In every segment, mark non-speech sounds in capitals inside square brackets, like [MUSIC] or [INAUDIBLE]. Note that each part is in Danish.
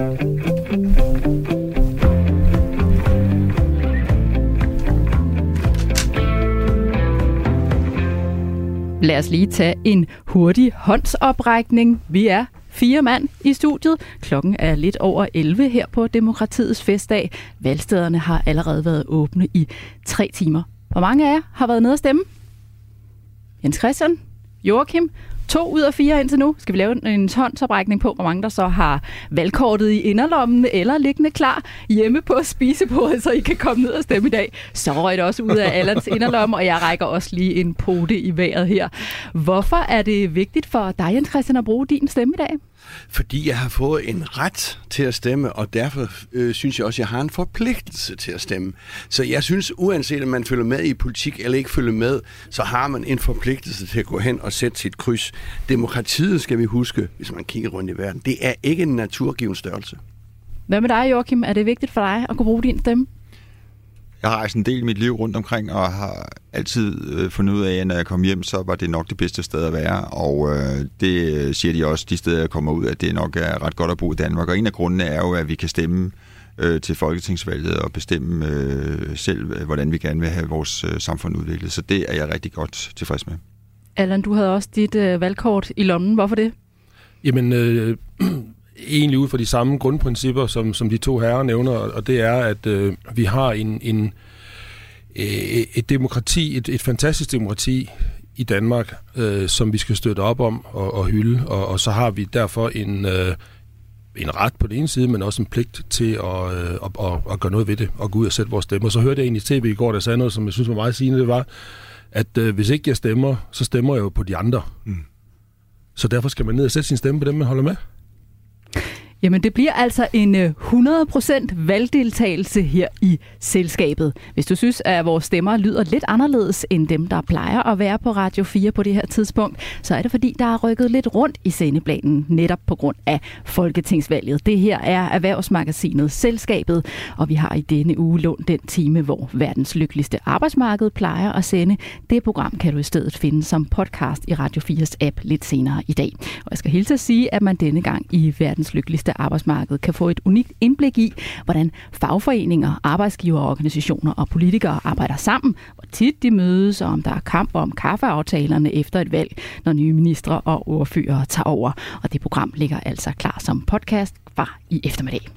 Lad os lige tage en hurtig håndsoprækning. Vi er fire mand i studiet. Klokken er lidt over 11 her på Demokratiets festdag. Valgstederne har allerede været åbne i tre timer. Hvor mange af jer har været nede at stemme? Jens Christian, Joachim, to ud af fire indtil nu. Skal vi lave en håndsoprækning på, hvor mange der så har valgkortet i inderlommen eller liggende klar hjemme på spisebordet, så I kan komme ned og stemme i dag. Så røg det også ud af Allans inderlomme, og jeg rækker også lige en pote i vejret her. Hvorfor er det vigtigt for dig, Jens Christian, at bruge din stemme i dag? Fordi jeg har fået en ret til at stemme, og derfor øh, synes jeg også, at jeg har en forpligtelse til at stemme. Så jeg synes, uanset om man følger med i politik eller ikke følger med, så har man en forpligtelse til at gå hen og sætte sit kryds. Demokratiet, skal vi huske, hvis man kigger rundt i verden, det er ikke en naturgiven størrelse. Hvad med dig, Joachim? Er det vigtigt for dig at kunne bruge din stemme? Jeg har rejst en del i mit liv rundt omkring, og har altid øh, fundet ud af, at når jeg kom hjem, så var det nok det bedste sted at være. Og øh, det siger de også, de steder, jeg kommer ud, at det nok er ret godt at bo i Danmark. Og en af grundene er jo, at vi kan stemme øh, til folketingsvalget og bestemme øh, selv, øh, hvordan vi gerne vil have vores øh, samfund udviklet. Så det er jeg rigtig godt tilfreds med. Allan, du havde også dit øh, valgkort i lommen. Hvorfor det? Jamen, øh, [CLEARS THROAT] egentlig ud fra de samme grundprincipper, som, som de to herrer nævner, og det er, at øh, vi har en, en, øh, et demokrati, et, et fantastisk demokrati i Danmark, øh, som vi skal støtte op om og, og hylde, og, og så har vi derfor en, øh, en ret på den ene side, men også en pligt til at, øh, at, at, at gøre noget ved det, og gå ud og sætte vores stemmer. Så hørte jeg egentlig i tv i går, der sagde noget, som jeg synes var meget sigende, det var, at øh, hvis ikke jeg stemmer, så stemmer jeg jo på de andre. Mm. Så derfor skal man ned og sætte sin stemme på dem, man holder med. Jamen, det bliver altså en øh, 100% valgdeltagelse her i selskabet. Hvis du synes, at vores stemmer lyder lidt anderledes end dem, der plejer at være på Radio 4 på det her tidspunkt, så er det fordi, der er rykket lidt rundt i sendeplanen, netop på grund af Folketingsvalget. Det her er Erhvervsmagasinet Selskabet, og vi har i denne uge lånt den time, hvor verdens lykkeligste arbejdsmarked plejer at sende. Det program kan du i stedet finde som podcast i Radio 4's app lidt senere i dag. Og jeg skal hilse at sige, at man denne gang i verdens lykkeligste lykkeligste arbejdsmarked kan få et unikt indblik i, hvordan fagforeninger, arbejdsgiverorganisationer og politikere arbejder sammen, hvor tit de mødes, og om der er kamp om kaffeaftalerne efter et valg, når nye ministre og ordfører tager over. Og det program ligger altså klar som podcast fra i eftermiddag.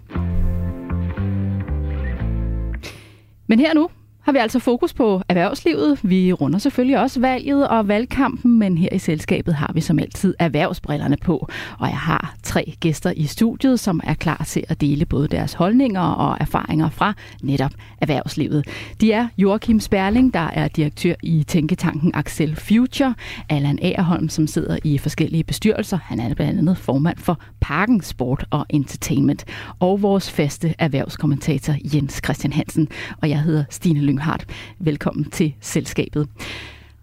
Men her nu har vi altså fokus på erhvervslivet. Vi runder selvfølgelig også valget og valgkampen, men her i selskabet har vi som altid erhvervsbrillerne på. Og jeg har tre gæster i studiet, som er klar til at dele både deres holdninger og erfaringer fra netop erhvervslivet. De er Joachim Sperling, der er direktør i Tænketanken Axel Future, Allan Agerholm, som sidder i forskellige bestyrelser. Han er blandt andet formand for Parken Sport og Entertainment, og vores faste erhvervskommentator Jens Christian Hansen. Og jeg hedder Stine Løn Lynghardt. Velkommen til selskabet.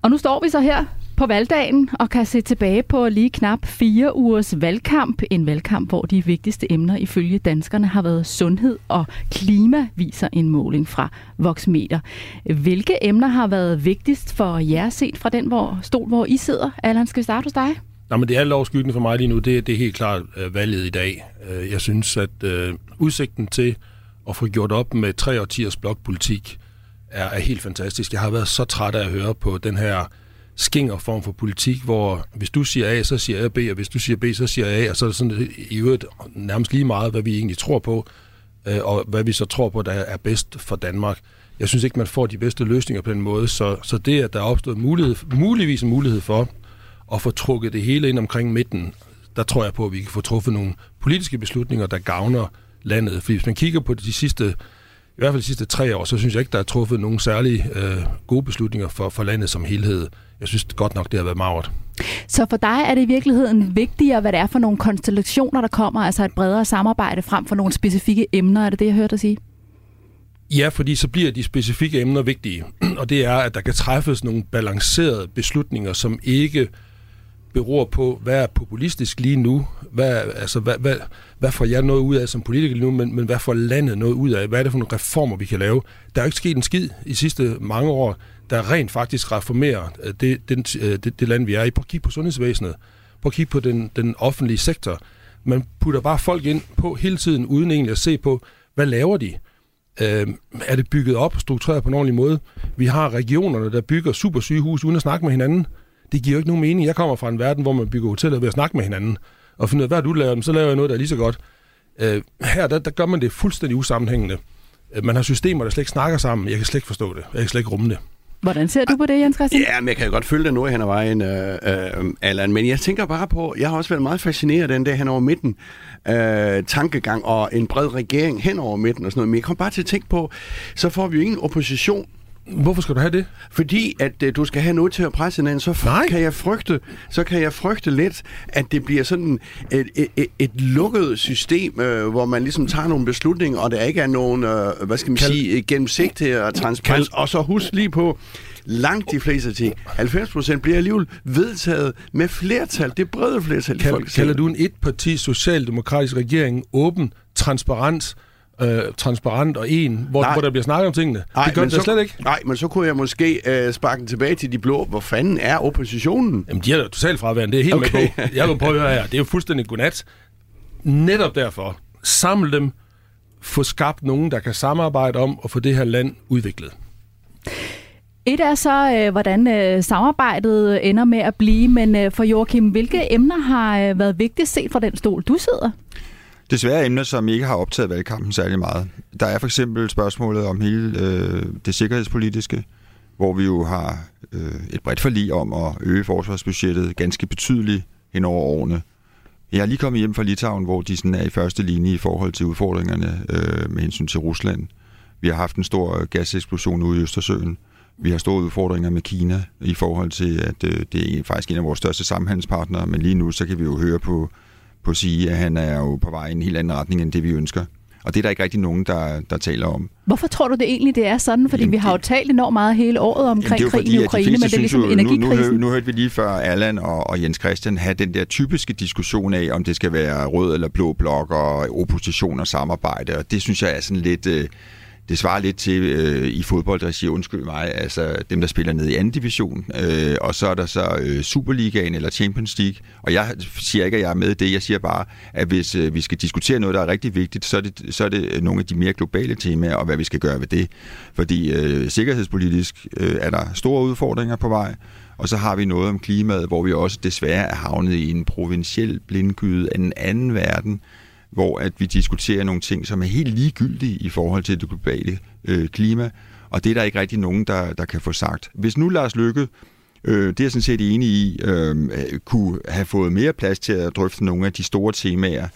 Og nu står vi så her på valgdagen og kan se tilbage på lige knap fire ugers valgkamp. En valgkamp, hvor de vigtigste emner ifølge danskerne har været sundhed og klima, viser en måling fra Voxmeter. Hvilke emner har været vigtigst for jer set fra den hvor, stol, hvor I sidder? Allan, skal vi starte hos dig? Nej, men det er lovskyggende for mig lige nu. Det, det er helt klart øh, valget i dag. Øh, jeg synes, at øh, udsigten til at få gjort op med tre årtiers blokpolitik, er, er helt fantastisk. Jeg har været så træt af at høre på den her skinger form for politik, hvor hvis du siger A, så siger jeg B, og hvis du siger B, så siger jeg A, og så er det sådan øh, i øvrigt nærmest lige meget, hvad vi egentlig tror på, øh, og hvad vi så tror på, der er bedst for Danmark. Jeg synes ikke, man får de bedste løsninger på den måde, så, så det, at der er opstået mulighed, muligvis en mulighed for at få trukket det hele ind omkring midten, der tror jeg på, at vi kan få truffet nogle politiske beslutninger, der gavner landet. Fordi hvis man kigger på de sidste i hvert fald de sidste tre år, så synes jeg ikke, der er truffet nogen særlige øh, gode beslutninger for, for landet som helhed. Jeg synes godt nok, det har været magert. Så for dig er det i virkeligheden vigtigere, hvad det er for nogle konstellationer, der kommer, altså et bredere samarbejde frem for nogle specifikke emner, er det det, jeg hørte dig sige? Ja, fordi så bliver de specifikke emner vigtige, [CLEARS THROAT] og det er, at der kan træffes nogle balancerede beslutninger, som ikke beror på, hvad er populistisk lige nu, hvad, altså, hvad, hvad, hvad får jeg noget ud af som politiker nu, men, men hvad får landet noget ud af, hvad er det for nogle reformer, vi kan lave. Der er jo ikke sket en skid i sidste mange år, der rent faktisk reformerer øh, det, det, øh, det, det land, vi er i. Prøv at kigge på sundhedsvæsenet, prøv at kigge på den, den offentlige sektor, Man putter bare folk ind på hele tiden, uden egentlig at se på, hvad laver de? Øh, er det bygget op og struktureret på en ordentlig måde? Vi har regionerne, der bygger super sygehus uden at snakke med hinanden. Det giver jo ikke nogen mening. Jeg kommer fra en verden, hvor man bygger hoteller ved at snakke med hinanden. Og finde ud af, hvad du laver, så laver jeg noget, der er lige så godt. Øh, her, der, der gør man det fuldstændig usammenhængende. Øh, man har systemer, der slet ikke snakker sammen. Jeg kan slet ikke forstå det. Jeg kan slet ikke rumme det. Hvordan ser du på det, Jens Christian? Ja, men jeg kan jo godt følge dig nu hen ad vejen, øh, øh, Allan. Men jeg tænker bare på, jeg har også været meget fascineret af den der hen over midten øh, tankegang og en bred regering hen over midten og sådan noget. Men jeg kom bare til at tænke på, så får vi jo ingen opposition Hvorfor skal du have det? Fordi at øh, du skal have noget til at presse hinanden, så Nej. kan jeg frygte, så kan jeg frygte lidt, at det bliver sådan et, et, et, et lukket system, øh, hvor man ligesom tager nogle beslutninger, og der ikke er nogen, øh, hvad skal man Kald- sige, gennemsigtighed og transparens. Kald- Og så husk lige på, langt de fleste ting, 90 procent bliver alligevel vedtaget med flertal, det brede flertal i Kald, Folketinget. kalder du en etparti socialdemokratisk regering åben, transparent, øh, transparent og en, hvor, Nej. hvor der bliver snakket om tingene? det gør det så, slet ikke. Nej, men så kunne jeg måske øh, sparke den tilbage til de blå. Hvor fanden er oppositionen? Jamen, de er da totalt fraværende. Det er helt okay. Okay. med på. Jeg vil prøve at høre her. Det er jo fuldstændig godnat. Netop derfor, samle dem, få skabt nogen, der kan samarbejde om at få det her land udviklet. Et er så, øh, hvordan øh, samarbejdet ender med at blive, men øh, for Joachim, hvilke emner har øh, været vigtigst set fra den stol, du sidder? Desværre emner, som ikke har optaget valgkampen særlig meget. Der er for eksempel spørgsmålet om hele øh, det sikkerhedspolitiske, hvor vi jo har øh, et bredt forlig om at øge forsvarsbudgettet ganske betydeligt hen over årene. Jeg er lige kommet hjem fra Litauen, hvor de sådan er i første linje i forhold til udfordringerne øh, med hensyn til Rusland. Vi har haft en stor øh, gaseksplosion ude i Østersøen. Vi har store udfordringer med Kina i forhold til, at øh, det er faktisk en af vores største samhandelspartnere, men lige nu så kan vi jo høre på, på sige, at han er jo på vej i en helt anden retning end det, vi ønsker. Og det er der ikke rigtig nogen, der, der taler om. Hvorfor tror du det egentlig, det er sådan? Fordi Jamen, vi har jo talt enormt meget hele året omkring Jamen, krigen i at de Ukraine, men det er ligesom jo- nu, nu, energikrisen. hør- nu hørte vi lige før Allan og, og Jens Christian have den der typiske diskussion af, om det skal være rød eller blå blok og opposition og samarbejde. Og det synes jeg er sådan lidt... Øh, det svarer lidt til øh, i fodboldregi, undskyld mig, altså dem, der spiller ned i anden division, øh, og så er der så øh, Superligaen eller Champions League, og jeg siger ikke, at jeg er med i det, jeg siger bare, at hvis øh, vi skal diskutere noget, der er rigtig vigtigt, så er, det, så er det nogle af de mere globale temaer, og hvad vi skal gøre ved det. Fordi øh, sikkerhedspolitisk øh, er der store udfordringer på vej, og så har vi noget om klimaet, hvor vi også desværre er havnet i en provinciel blindgyde af en anden verden, hvor at vi diskuterer nogle ting, som er helt ligegyldige i forhold til det globale øh, klima, og det er der ikke rigtig nogen, der, der kan få sagt. Hvis nu Lars Lykke, øh, det er jeg sådan set enig i, øh, kunne have fået mere plads til at drøfte nogle af de store temaer,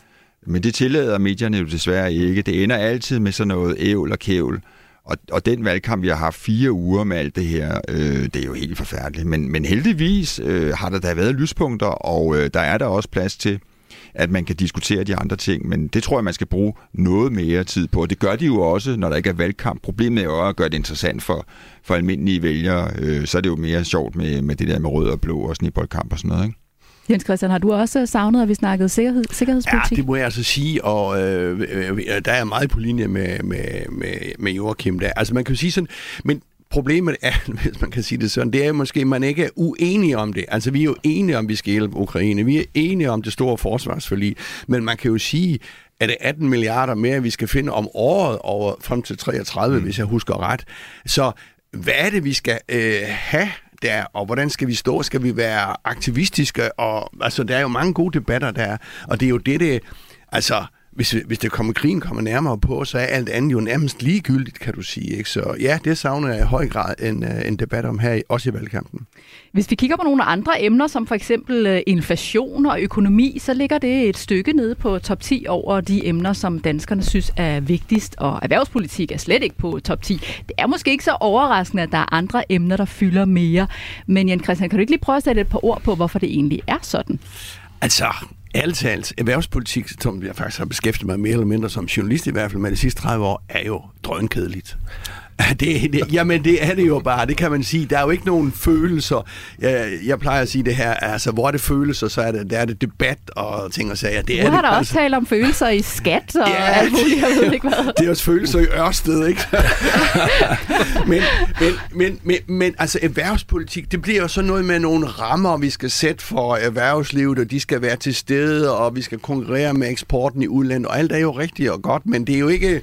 men det tillader medierne jo desværre ikke. Det ender altid med sådan noget ævl og kævl, og, og den valgkamp, vi har haft fire uger med alt det her, øh, det er jo helt forfærdeligt. Men, men heldigvis øh, har der da været lyspunkter, og øh, der er der også plads til, at man kan diskutere de andre ting, men det tror jeg, man skal bruge noget mere tid på. Og det gør de jo også, når der ikke er valgkamp. Problemet er jo at gøre det interessant for, for almindelige vælgere. Øh, så er det jo mere sjovt med, med det der med rød og blå og snibboldkamp og sådan noget, ikke? Jens Christian, har du også savnet, at vi snakkede sikkerhed, Ja, sikkerhedspolitik? det må jeg altså sige, og øh, øh, der er meget på linje med, med, med, med Joachim der. Altså man kan jo sige sådan, men problemet er, [LAUGHS] hvis man kan sige det sådan, det er måske, at man ikke er uenige om det. Altså vi er jo enige om, at vi skal hjælpe Ukraine. Vi er enige om det store forsvarsforlig. Men man kan jo sige, at det er 18 milliarder mere, vi skal finde om året over frem til 33, mm. hvis jeg husker ret. Så hvad er det, vi skal øh, have der, og hvordan skal vi stå? Skal vi være aktivistiske? Og, altså, der er jo mange gode debatter der, og det er jo det, det altså, hvis, hvis det kommer, krigen kommer nærmere på, så er alt andet jo nærmest ligegyldigt, kan du sige. Ikke? Så ja, det savner jeg i høj grad en, øh, en debat om her, i- også i valgkampen. Hvis vi kigger på nogle andre emner, som for eksempel øh, inflation og økonomi, så ligger det et stykke nede på top 10 over de emner, som danskerne synes er vigtigst, og erhvervspolitik er slet ikke på top 10. Det er måske ikke så overraskende, at der er andre emner, der fylder mere. Men Jan Christian, kan du ikke lige prøve at sætte et par ord på, hvorfor det egentlig er sådan? Altså, alt talt, erhvervspolitik, som jeg faktisk har beskæftiget mig mere eller mindre som journalist i hvert fald med de sidste 30 år, er jo drønkedeligt. [LAUGHS] Det, det, jamen, det er det jo bare. Det kan man sige. Der er jo ikke nogen følelser. Jeg, jeg plejer at sige det her. Altså, hvor er det følelser, så er det, der er det debat og ting og sager. Det du er har det, da også altså. talt om følelser i skat og [LAUGHS] Ja, alt muligt, jeg ved ikke hvad. Det er også følelser i Ørsted, ikke? [LAUGHS] men, men, men, men, men altså erhvervspolitik, det bliver jo så noget med nogle rammer, vi skal sætte for erhvervslivet, og de skal være til stede, og vi skal konkurrere med eksporten i udlandet, og alt er jo rigtigt og godt, men det er jo ikke,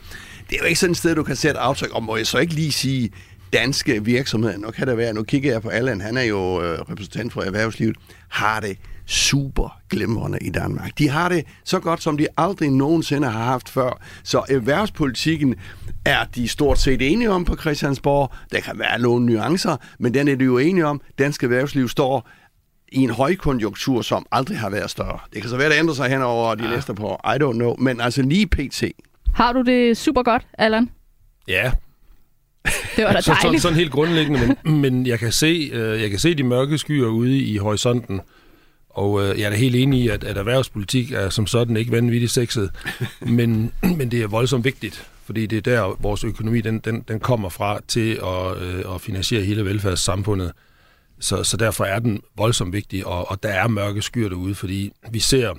det er jo ikke sådan et sted, du kan sætte aftryk, og må jeg så ikke lige sige, danske virksomheder, nu kan det være, nu kigger jeg på Allan, han er jo øh, repræsentant for erhvervslivet, har det super glimrende i Danmark. De har det så godt, som de aldrig nogensinde har haft før. Så erhvervspolitikken er de stort set enige om på Christiansborg. Der kan være nogle nuancer, men den er de jo enige om. Dansk erhvervsliv står i en højkonjunktur, som aldrig har været større. Det kan så være, det ændrer sig hen over de næste par år. I don't know. Men altså lige pt. Har du det super godt, Allan? Ja, Det var da [LAUGHS] så, sådan, dejligt. sådan helt grundlæggende, men, men jeg, kan se, øh, jeg kan se de mørke skyer ude i horisonten, og øh, jeg er da helt enig i, at, at erhvervspolitik er som sådan ikke vanvittigt sexet, [LAUGHS] men, men det er voldsomt vigtigt, fordi det er der, vores økonomi den, den, den kommer fra til at, øh, at finansiere hele velfærdssamfundet. Så, så derfor er den voldsomt vigtig, og, og der er mørke skyer derude, fordi vi ser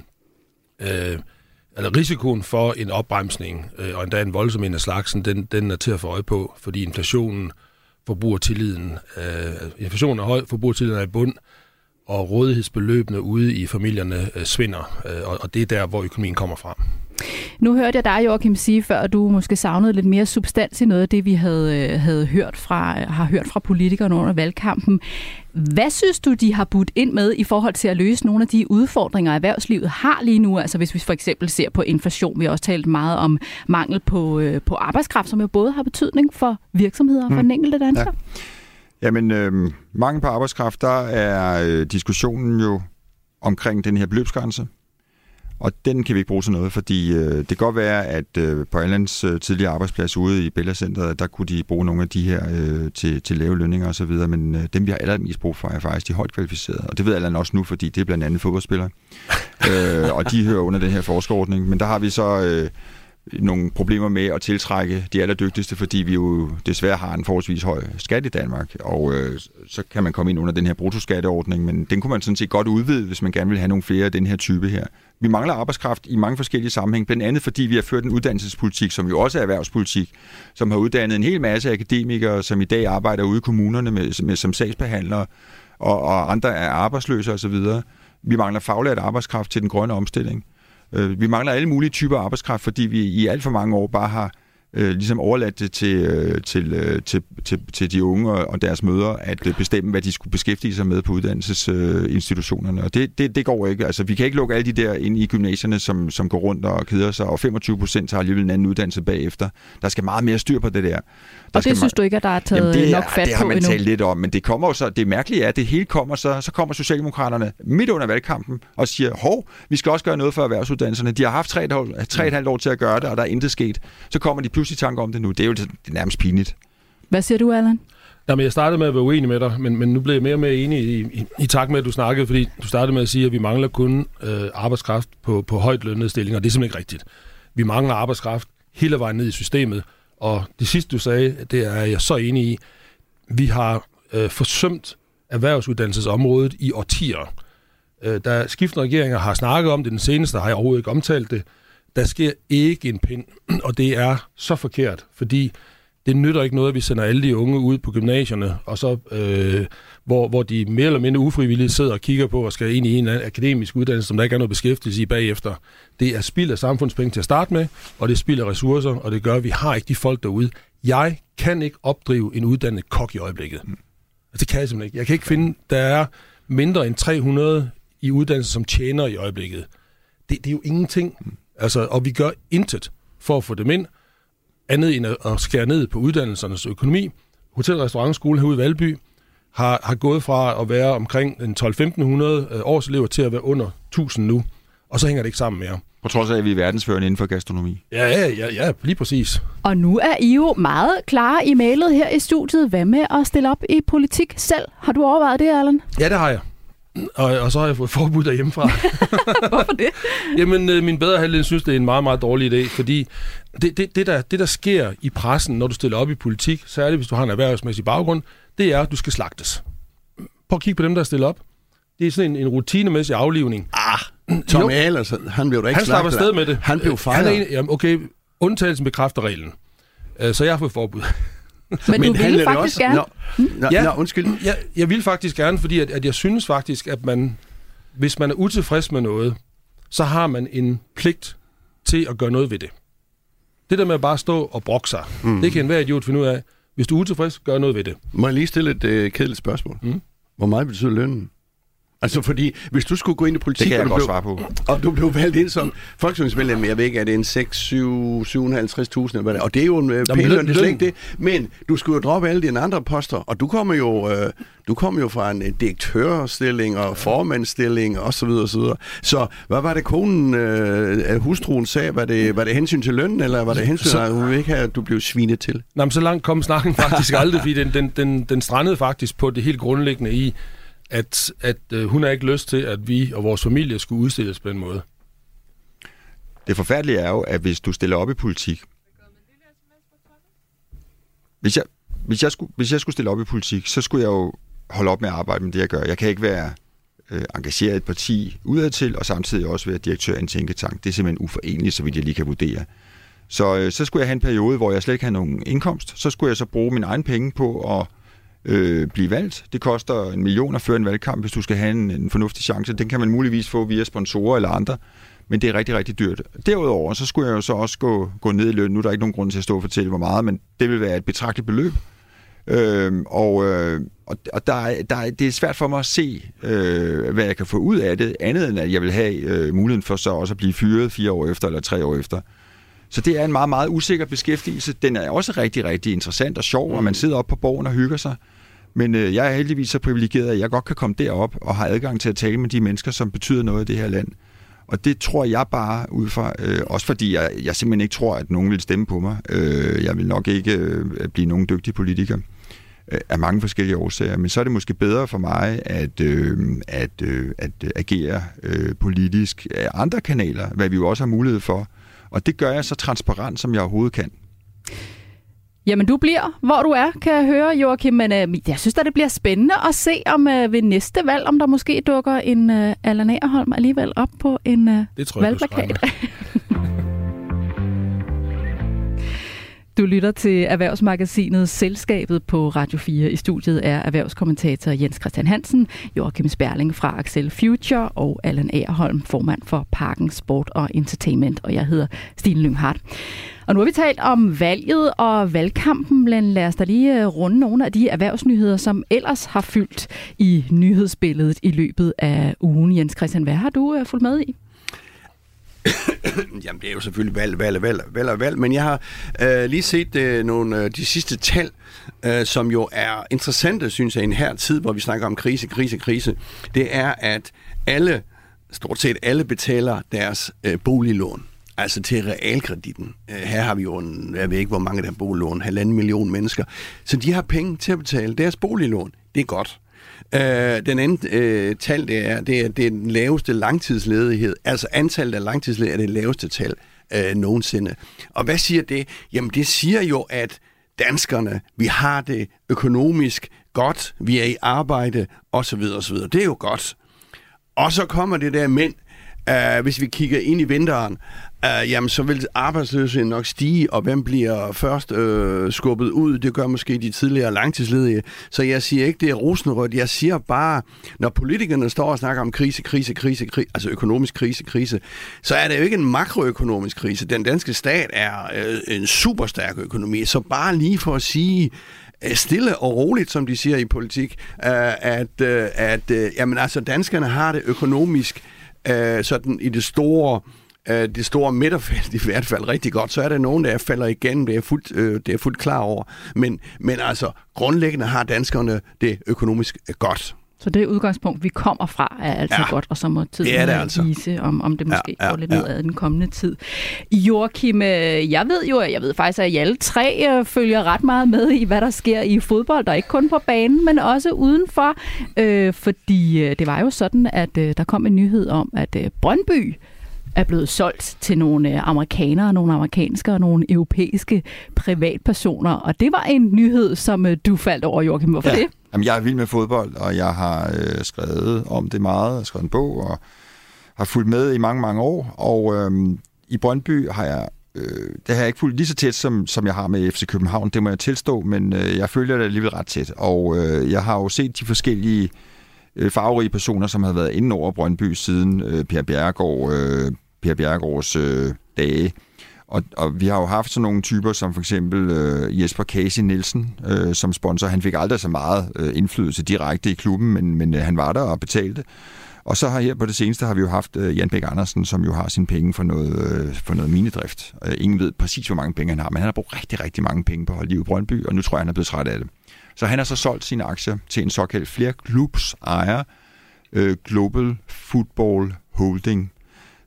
øh, eller risikoen for en opbremsning, øh, og endda en voldsom en af slagsen, den, den er til at få øje på, fordi inflationen, forbrugertilliden, øh, inflationen er høj, forbruger tilliden er i bund, og rådighedsbeløbene ude i familierne øh, svinder, øh, og, og det er der, hvor økonomien kommer fra. Nu hørte jeg dig, Joachim, sige før, at du måske savnede lidt mere substans i noget af det, vi havde, øh, havde hørt fra, har hørt fra politikerne under valgkampen. Hvad synes du, de har budt ind med i forhold til at løse nogle af de udfordringer, erhvervslivet har lige nu? Altså hvis vi for eksempel ser på inflation, vi har også talt meget om mangel på, øh, på arbejdskraft, som jo både har betydning for virksomheder og for Mm. den enkelte dansker. Ja. Jamen, øh, mangel på arbejdskraft, der er øh, diskussionen jo omkring den her beløbsgrænse. Og den kan vi ikke bruge til noget, fordi øh, det kan godt være, at øh, på Allands øh, tidligere arbejdsplads ude i Bella Centeret, der kunne de bruge nogle af de her øh, til, til lave lønninger osv., men øh, dem, vi har allermest brug for, er faktisk de højt kvalificerede. Og det ved Allan også nu, fordi det er blandt andet fodboldspillere. [LAUGHS] øh, og de hører under den her forskerordning. Men der har vi så øh, nogle problemer med at tiltrække de allerdygtigste, fordi vi jo desværre har en forholdsvis høj skat i Danmark, og øh, så kan man komme ind under den her bruttoskatteordning, men den kunne man sådan set godt udvide, hvis man gerne vil have nogle flere af den her type her. Vi mangler arbejdskraft i mange forskellige sammenhæng, blandt andet fordi vi har ført en uddannelsespolitik, som jo også er erhvervspolitik, som har uddannet en hel masse akademikere, som i dag arbejder ude i kommunerne med, med, som sagsbehandlere, og, og andre er arbejdsløse osv. Vi mangler faglært arbejdskraft til den grønne omstilling. Øh, vi mangler alle mulige typer arbejdskraft, fordi vi i alt for mange år bare har øh, ligesom overladt det til, øh, til, øh, til, til, til de unge og deres mødre at øh, bestemme, hvad de skulle beskæftige sig med på uddannelsesinstitutionerne. Øh, og det, det, det går ikke. Altså, vi kan ikke lukke alle de der ind i gymnasierne, som, som går rundt og keder sig, og 25 procent har alligevel en anden uddannelse bagefter. Der skal meget mere styr på det der. der Og det synes du ikke, at der er taget Jamen, det, nok fat det har på man endnu? talt lidt om, men det kommer jo så, det mærkelige er, at det hele kommer så, så kommer Socialdemokraterne midt under valgkampen og siger, hov, vi skal også gøre noget for erhvervsuddannelserne. De har haft tre, et halvt- tre et halvt år til at gøre det, og der er intet sket. Så kommer de pludselig tanke om det nu. Det er jo det er nærmest pinligt. Hvad siger du, Allan? Jamen, jeg startede med at være uenig med dig, men, men nu blev jeg mere og mere enig i, i, i takt med, at du snakkede, fordi du startede med at sige, at vi mangler kun øh, arbejdskraft på, på højt lønnede stillinger, og det er simpelthen ikke rigtigt. Vi mangler arbejdskraft hele vejen ned i systemet, og det sidste, du sagde, det er jeg så enig i. Vi har øh, forsømt erhvervsuddannelsesområdet i årtier. Øh, da skiftende regeringer har snakket om det, den seneste har jeg overhovedet ikke omtalt det, der sker ikke en pind, [CLEARS THROAT] og det er så forkert, fordi det nytter ikke noget, at vi sender alle de unge ud på gymnasierne, og så, øh, hvor, hvor de mere eller mindre ufrivilligt sidder og kigger på og skal ind i en akademisk uddannelse, som der ikke er noget beskæftigelse i bagefter. Det er spild af samfundspenge til at starte med, og det er spild af ressourcer, og det gør, at vi har ikke de folk derude. Jeg kan ikke opdrive en uddannet kok i øjeblikket. Altså, det kan jeg simpelthen ikke. Jeg kan ikke finde, der er mindre end 300 i uddannelse, som tjener i øjeblikket. Det, det er jo ingenting. Altså, og vi gør intet for at få dem ind, andet end at, skære ned på uddannelsernes økonomi. Hotel- og restaurantskole herude i Valby har, har gået fra at være omkring en 12-1500 årselever til at være under 1000 nu. Og så hænger det ikke sammen mere. På trods af, at vi er verdensførende inden for gastronomi. Ja, ja, ja, ja lige præcis. Og nu er I jo meget klare i mailet her i studiet. Hvad med at stille op i politik selv? Har du overvejet det, Allan? Ja, det har jeg. Og, og så har jeg fået forbud derhjemmefra. [LAUGHS] Hvorfor det? Jamen, øh, min bedre halvdel synes, det er en meget, meget dårlig idé, fordi det, det, det, der, det, der sker i pressen, når du stiller op i politik, særligt hvis du har en erhvervsmæssig baggrund, det er, at du skal slagtes. Prøv at kigge på dem, der er stillet op. Det er sådan en, en rutinemæssig aflivning. Ah, [CLEARS THROAT] Tom Ahlers, han blev da ikke Han slapper afsted med det. Han blev Han fejret. er en, jamen, okay, undtagelsen bekræfter reglen. Øh, Så jeg har fået forbud. Men, Men du ville det faktisk også- gerne. Nå, nå, Ja. nå, undskyld. Jeg, jeg vil faktisk gerne, fordi at, at jeg synes faktisk, at man, hvis man er utilfreds med noget, så har man en pligt til at gøre noget ved det. Det der med at bare stå og brokke sig, mm. det kan enhver idiot finde ud af. Hvis du er utilfreds, gør noget ved det. Må jeg lige stille et øh, kedeligt spørgsmål? Mm. Hvor meget betyder lønnen? Altså fordi, hvis du skulle gå ind i politik, Det kan jeg og, du godt blev, svare på. og du blev valgt ind som folketingsmedlem, jeg ved ikke, er det en 6, 7, 750.000 eller hvad det er, og det er jo en øh, pæn løn- løn, det er slet ikke det. Men du skulle jo droppe alle dine andre poster, og du kommer jo, øh, du kommer jo fra en øh, direktørstilling og formandsstilling og så videre og så videre. Så hvad var det konen, øh, hustruen sagde? Var det, var det hensyn til lønnen, eller var det hensyn til, at hun ville ikke have, at du blev svinet til? Nå, men så langt kom snakken faktisk aldrig, fordi den, den, den, den strandede faktisk på det helt grundlæggende i, at, at øh, hun har ikke lyst til, at vi og vores familie skulle udstilles på den måde. Det forfærdelige er jo, at hvis du stiller op i politik... Hvis jeg, hvis jeg, skulle, hvis jeg skulle stille op i politik, så skulle jeg jo holde op med at arbejde med det, jeg gør. Jeg kan ikke være øh, engageret i et parti udadtil, og samtidig også være direktør i en tænketank. Det er simpelthen uforeneligt, så vidt jeg lige kan vurdere. Så, øh, så skulle jeg have en periode, hvor jeg slet ikke havde nogen indkomst. Så skulle jeg så bruge min egen penge på at øh, blive valgt. Det koster en million at føre en valgkamp, hvis du skal have en, en fornuftig chance. Den kan man muligvis få via sponsorer eller andre, men det er rigtig, rigtig dyrt. Derudover, så skulle jeg jo så også gå, gå ned i løn. Nu er der ikke nogen grund til at stå og fortælle, hvor meget, men det vil være et betragteligt beløb. Øhm, og øh, og, der, er- der, er- det er svært for mig at se, øh, hvad jeg kan få ud af det, andet end at jeg vil have øh, muligheden for så også at blive fyret fire år efter eller tre år efter. Så det er en meget, meget usikker beskæftigelse. Den er også rigtig, rigtig interessant og sjov, mm. og man sidder oppe på borgen og hygger sig. Men øh, jeg er heldigvis så privilegeret, at jeg godt kan komme derop og har adgang til at tale med de mennesker, som betyder noget i det her land. Og det tror jeg bare ud fra, øh, også fordi jeg, jeg simpelthen ikke tror, at nogen vil stemme på mig. Øh, jeg vil nok ikke øh, blive nogen dygtig politiker øh, af mange forskellige årsager, men så er det måske bedre for mig at, øh, at, øh, at agere øh, politisk af andre kanaler, hvad vi jo også har mulighed for. Og det gør jeg så transparent, som jeg overhovedet kan. Jamen, du bliver, hvor du er, kan jeg høre, Joachim. Men øh, jeg synes da, det bliver spændende at se, om øh, ved næste valg, om der måske dukker en øh, Allan Agerholm alligevel op på en øh, Det tror jeg, valgplakat. [LAUGHS] Du lytter til Erhvervsmagasinet Selskabet på Radio 4. I studiet er erhvervskommentator Jens Christian Hansen, Joachim Sperling fra Axel Future og Allan Agerholm, formand for Parken Sport og Entertainment. Og jeg hedder Stine Lynghardt. Og nu har vi talt om valget og valgkampen, men lad os da lige øh, runde nogle af de erhvervsnyheder, som ellers har fyldt i nyhedsbilledet i løbet af ugen. Jens Christian, hvad har du øh, fulgt med i? [COUGHS] Jamen, det er jo selvfølgelig valg, valg, valg, valg og valg, men jeg har øh, lige set øh, nogle øh, de sidste tal, øh, som jo er interessante, synes jeg, i en her tid, hvor vi snakker om krise, krise, krise. Det er, at alle, stort set alle betaler deres øh, boliglån. Altså til realkreditten. Øh, her har vi jo, en, jeg ved ikke, hvor mange der har boliglån, halvanden million mennesker. Så de har penge til at betale deres boliglån. Det er godt. Øh, den anden øh, tal, det er, det er, det er den laveste langtidsledighed. Altså antallet af langtidsledighed er det laveste tal øh, nogensinde. Og hvad siger det? Jamen det siger jo, at danskerne, vi har det økonomisk godt, vi er i arbejde, osv. osv. Det er jo godt. Og så kommer det der, men uh, hvis vi kigger ind i vinteren, uh, jamen så vil arbejdsløsheden nok stige, og hvem bliver først uh, skubbet ud? Det gør måske de tidligere langtidsledige. Så jeg siger ikke, det er rosenrødt. Jeg siger bare, når politikerne står og snakker om krise, krise, krise, krise altså økonomisk krise, krise, så er det jo ikke en makroøkonomisk krise. Den danske stat er uh, en superstærk økonomi. Så bare lige for at sige, stille og roligt, som de siger i politik, øh, at, at jamen, altså, danskerne har det økonomisk øh, sådan i det store øh, det store midterfelt i hvert fald rigtig godt. Så er der nogen, der falder igennem, det er fuldt, øh, det er fuldt klar over. Men, men altså, grundlæggende har danskerne det økonomisk godt. Så det udgangspunkt, vi kommer fra, er altid ja. godt, og så må tiden det er det altså. vise, om, om det måske ja, ja, går lidt ja. ned ad den kommende tid. Joachim, øh, jeg ved jo, jeg ved faktisk, at I alle tre øh, følger ret meget med i, hvad der sker i fodbold, og ikke kun på banen, men også udenfor, øh, fordi øh, det var jo sådan, at øh, der kom en nyhed om, at øh, Brøndby er blevet solgt til nogle amerikanere, nogle amerikanske og nogle europæiske privatpersoner, og det var en nyhed, som du faldt over, Joachim. Hvorfor Ja. det? Jamen, jeg er vild med fodbold, og jeg har øh, skrevet om det meget, og skrevet en bog, og har fulgt med i mange, mange år. Og øh, i Brøndby har jeg, øh, det har jeg ikke fulgt lige så tæt, som, som jeg har med FC København, det må jeg tilstå, men øh, jeg følger det alligevel ret tæt. Og øh, jeg har jo set de forskellige øh, farverige personer, som har været inde over Brøndby siden øh, Per Bjerregaard, øh, Per Bjerregaards øh, dage. Og, og vi har jo haft sådan nogle typer som for eksempel øh, Jesper Casey Nielsen øh, som sponsor. Han fik aldrig så meget øh, indflydelse direkte i klubben, men, men øh, han var der og betalte. Og så har her på det seneste har vi jo haft øh, Jan Bæk Andersen, som jo har sine penge for noget, øh, for noget minedrift. Øh, ingen ved præcis, hvor mange penge han har, men han har brugt rigtig, rigtig mange penge på at holde i Brøndby, og nu tror jeg, han er blevet træt af det. Så han har så solgt sine aktier til en såkaldt flere klubs ejer, øh, Global Football Holding,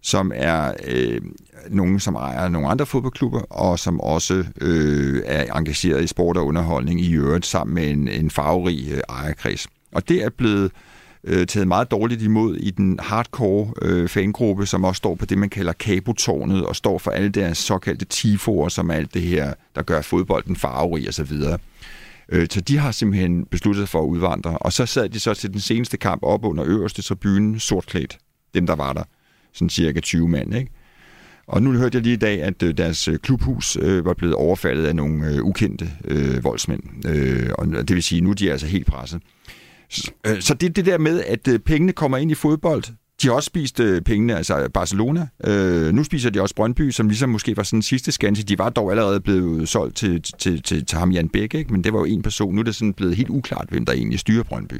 som er øh, nogen, som ejer nogle andre fodboldklubber, og som også øh, er engageret i sport og underholdning i øvrigt, sammen med en, en farverig øh, ejerkreds. Og det er blevet øh, taget meget dårligt imod i den hardcore øh, fangruppe, som også står på det, man kalder kabotårnet, og står for alle deres såkaldte tifoer, som er alt det her, der gør fodbolden farverig osv. Øh, Så de har simpelthen besluttet sig for at udvandre. Og så sad de så til den seneste kamp op under øverste tribune, sortklædt, dem der var der. Sådan cirka 20 mand, ikke? Og nu hørte jeg lige i dag, at øh, deres øh, klubhus øh, var blevet overfaldet af nogle øh, ukendte øh, voldsmænd. Øh, og det vil sige, nu er de altså helt presset. Så, øh, så det det der med, at øh, pengene kommer ind i fodbold. De har også spist øh, pengene, altså Barcelona. Øh, nu spiser de også Brøndby, som ligesom måske var sådan sidste skanse. De var dog allerede blevet solgt til, til, til, til ham Jan Bæk, ikke? men det var jo en person. Nu er det sådan blevet helt uklart, hvem der egentlig styrer Brøndby.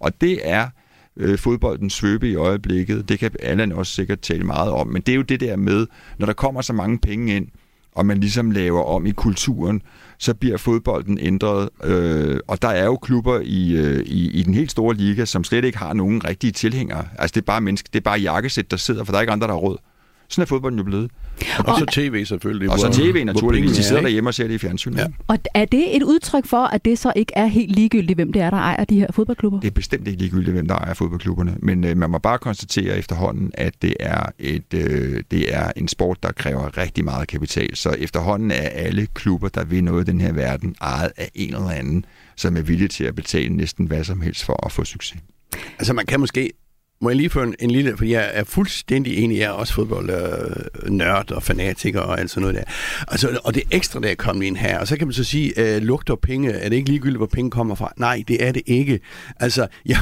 Og det er øh, fodboldens svøbe i øjeblikket. Det kan Allan også sikkert tale meget om. Men det er jo det der med, når der kommer så mange penge ind, og man ligesom laver om i kulturen, så bliver fodbolden ændret. Øh, og der er jo klubber i, øh, i, i den helt store liga, som slet ikke har nogen rigtige tilhængere. Altså det er bare menneske, det er bare jakkesæt, der sidder, for der er ikke andre, der har råd. Sådan er fodbolden jo blevet. Og så tv selvfølgelig. Og så tv naturligvis. De er, sidder derhjemme og ser det i fjernsynet. Ja. Og er det et udtryk for, at det så ikke er helt ligegyldigt, hvem det er, der ejer de her fodboldklubber? Det er bestemt ikke ligegyldigt, hvem der ejer fodboldklubberne, men øh, man må bare konstatere efterhånden, at det er, et, øh, det er en sport, der kræver rigtig meget kapital. Så efterhånden er alle klubber, der vil noget i den her verden, ejet af en eller anden, som er villig til at betale næsten hvad som helst for at få succes. Altså man kan måske må jeg lige få en, en lille, for jeg er fuldstændig enig, jeg er også fodboldnørd øh, og fanatiker og alt sådan noget der. Altså, og det ekstra, der er kommet ind her, og så kan man så sige, øh, lugter penge, er det ikke ligegyldigt, hvor penge kommer fra? Nej, det er det ikke. Altså, [LAUGHS] jeg,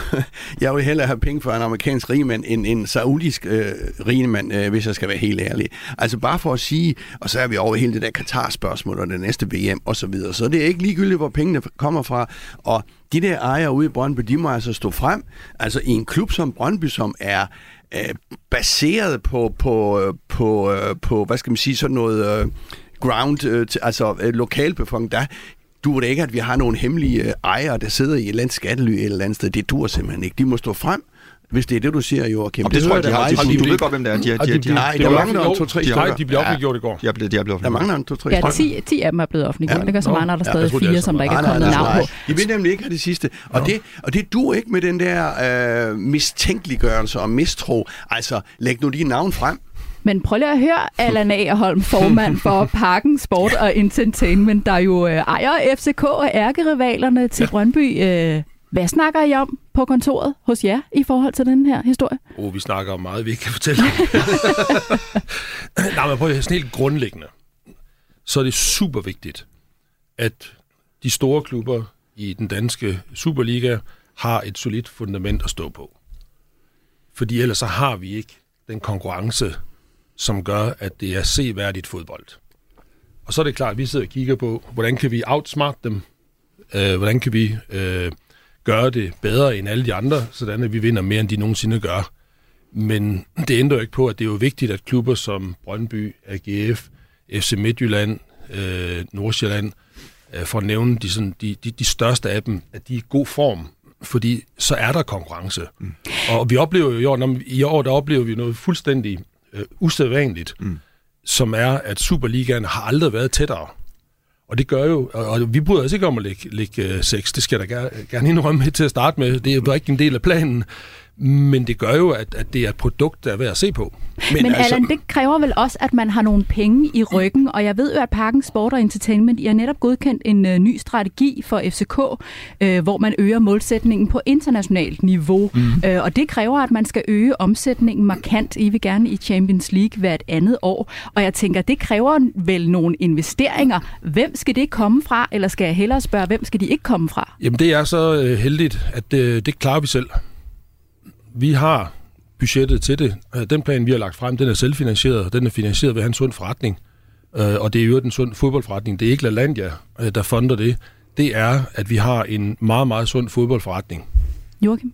jeg vil hellere have penge fra en amerikansk rigemand end en saudisk øh, rigemand, øh, hvis jeg skal være helt ærlig. Altså bare for at sige, og så er vi over hele det der Katar-spørgsmål og det næste VM og så videre. Så det er ikke ligegyldigt, hvor pengene kommer fra, og de der ejere ude i Brøndby, de må altså stå frem. Altså i en klub som Brøndby, som er øh, baseret på, på, øh, på, øh, på, hvad skal man sige, sådan noget øh, ground, øh, til- altså øh, lokalbefolkning, der duer det ikke, at vi har nogle hemmelige øh, ejere, der sidder i et eller andet skattely et eller andet sted. Det dur simpelthen ikke. De må stå frem, hvis det er det, du siger, Joachim. Og det, det tror jeg, de har. De, du fint. ved godt, hvem det er. De, de, de de, de, Nej, de der mangler to-tre de- stykker. Nej, de blev Ja. offentliggjort i går. de er blevet, de er blevet Der mangler en to-tre Ja, stykker. 10, 10 af dem er blevet offentliggjort. Ja. Det gør så når der Ja, stadig fire, som der ikke er kommet navn på. De vil nemlig ikke have det sidste. Og, det, og det duer ikke med den der øh, mistænkeliggørelse og mistro. Altså, læg nu lige navn frem. Men prøv lige at høre Allan Agerholm, formand for [LAUGHS] Parken Sport og Entertainment, der jo øh, ejer FCK og ærkerivalerne til Brøndby. Øh, hvad snakker I om på kontoret hos jer i forhold til den her historie? Oh, vi snakker om meget, vi ikke kan fortælle. [LAUGHS] Nej, men prøv at sådan helt grundlæggende, så er det super vigtigt, at de store klubber i den danske Superliga har et solidt fundament at stå på. Fordi ellers så har vi ikke den konkurrence, som gør, at det er seværdigt fodbold. Og så er det klart, at vi sidder og kigger på, hvordan kan vi outsmart dem? Øh, hvordan kan vi øh, gøre det bedre end alle de andre, sådan at vi vinder mere, end de nogensinde gør. Men det ændrer jo ikke på, at det er jo vigtigt, at klubber som Brøndby, AGF, FC Midtjylland, øh, Nordsjælland, øh, for at nævne de, sådan, de, de, de største af dem, at de er i god form. fordi så er der konkurrence. Mm. Og vi oplever jo i år, når, i år der oplever vi noget fuldstændig øh, usædvanligt, mm. som er, at Superligaen har aldrig været tættere. Og det gør jo, og, og vi bryder os ikke om at lægge, lægge øh, sex, det skal jeg da gerne, gerne indrømme til at starte med, det er jo ikke en del af planen, men det gør jo, at, at det er et produkt, der er værd at se på. Men, men altså, Allan, det kræver vel også, at man har nogle penge i ryggen, og jeg ved jo, at Parken Sport og Entertainment I har netop godkendt en uh, ny strategi for FCK, uh, hvor man øger målsætningen på internationalt niveau, mm. uh, og det kræver, at man skal øge omsætningen markant. I vil gerne i Champions League hvert andet år, og jeg tænker, det kræver vel nogle investeringer. Hvem skal det komme fra, eller skal jeg hellere spørge, hvem skal de ikke komme fra? Jamen det er så uh, heldigt, at uh, det klarer vi selv vi har budgettet til det. Øh, den plan, vi har lagt frem, den er selvfinansieret, og den er finansieret ved at have en sund forretning. Øh, og det er jo en sund fodboldforretning. Det er ikke LaLandia, øh, der fonder det. Det er, at vi har en meget, meget sund fodboldforretning. Joachim?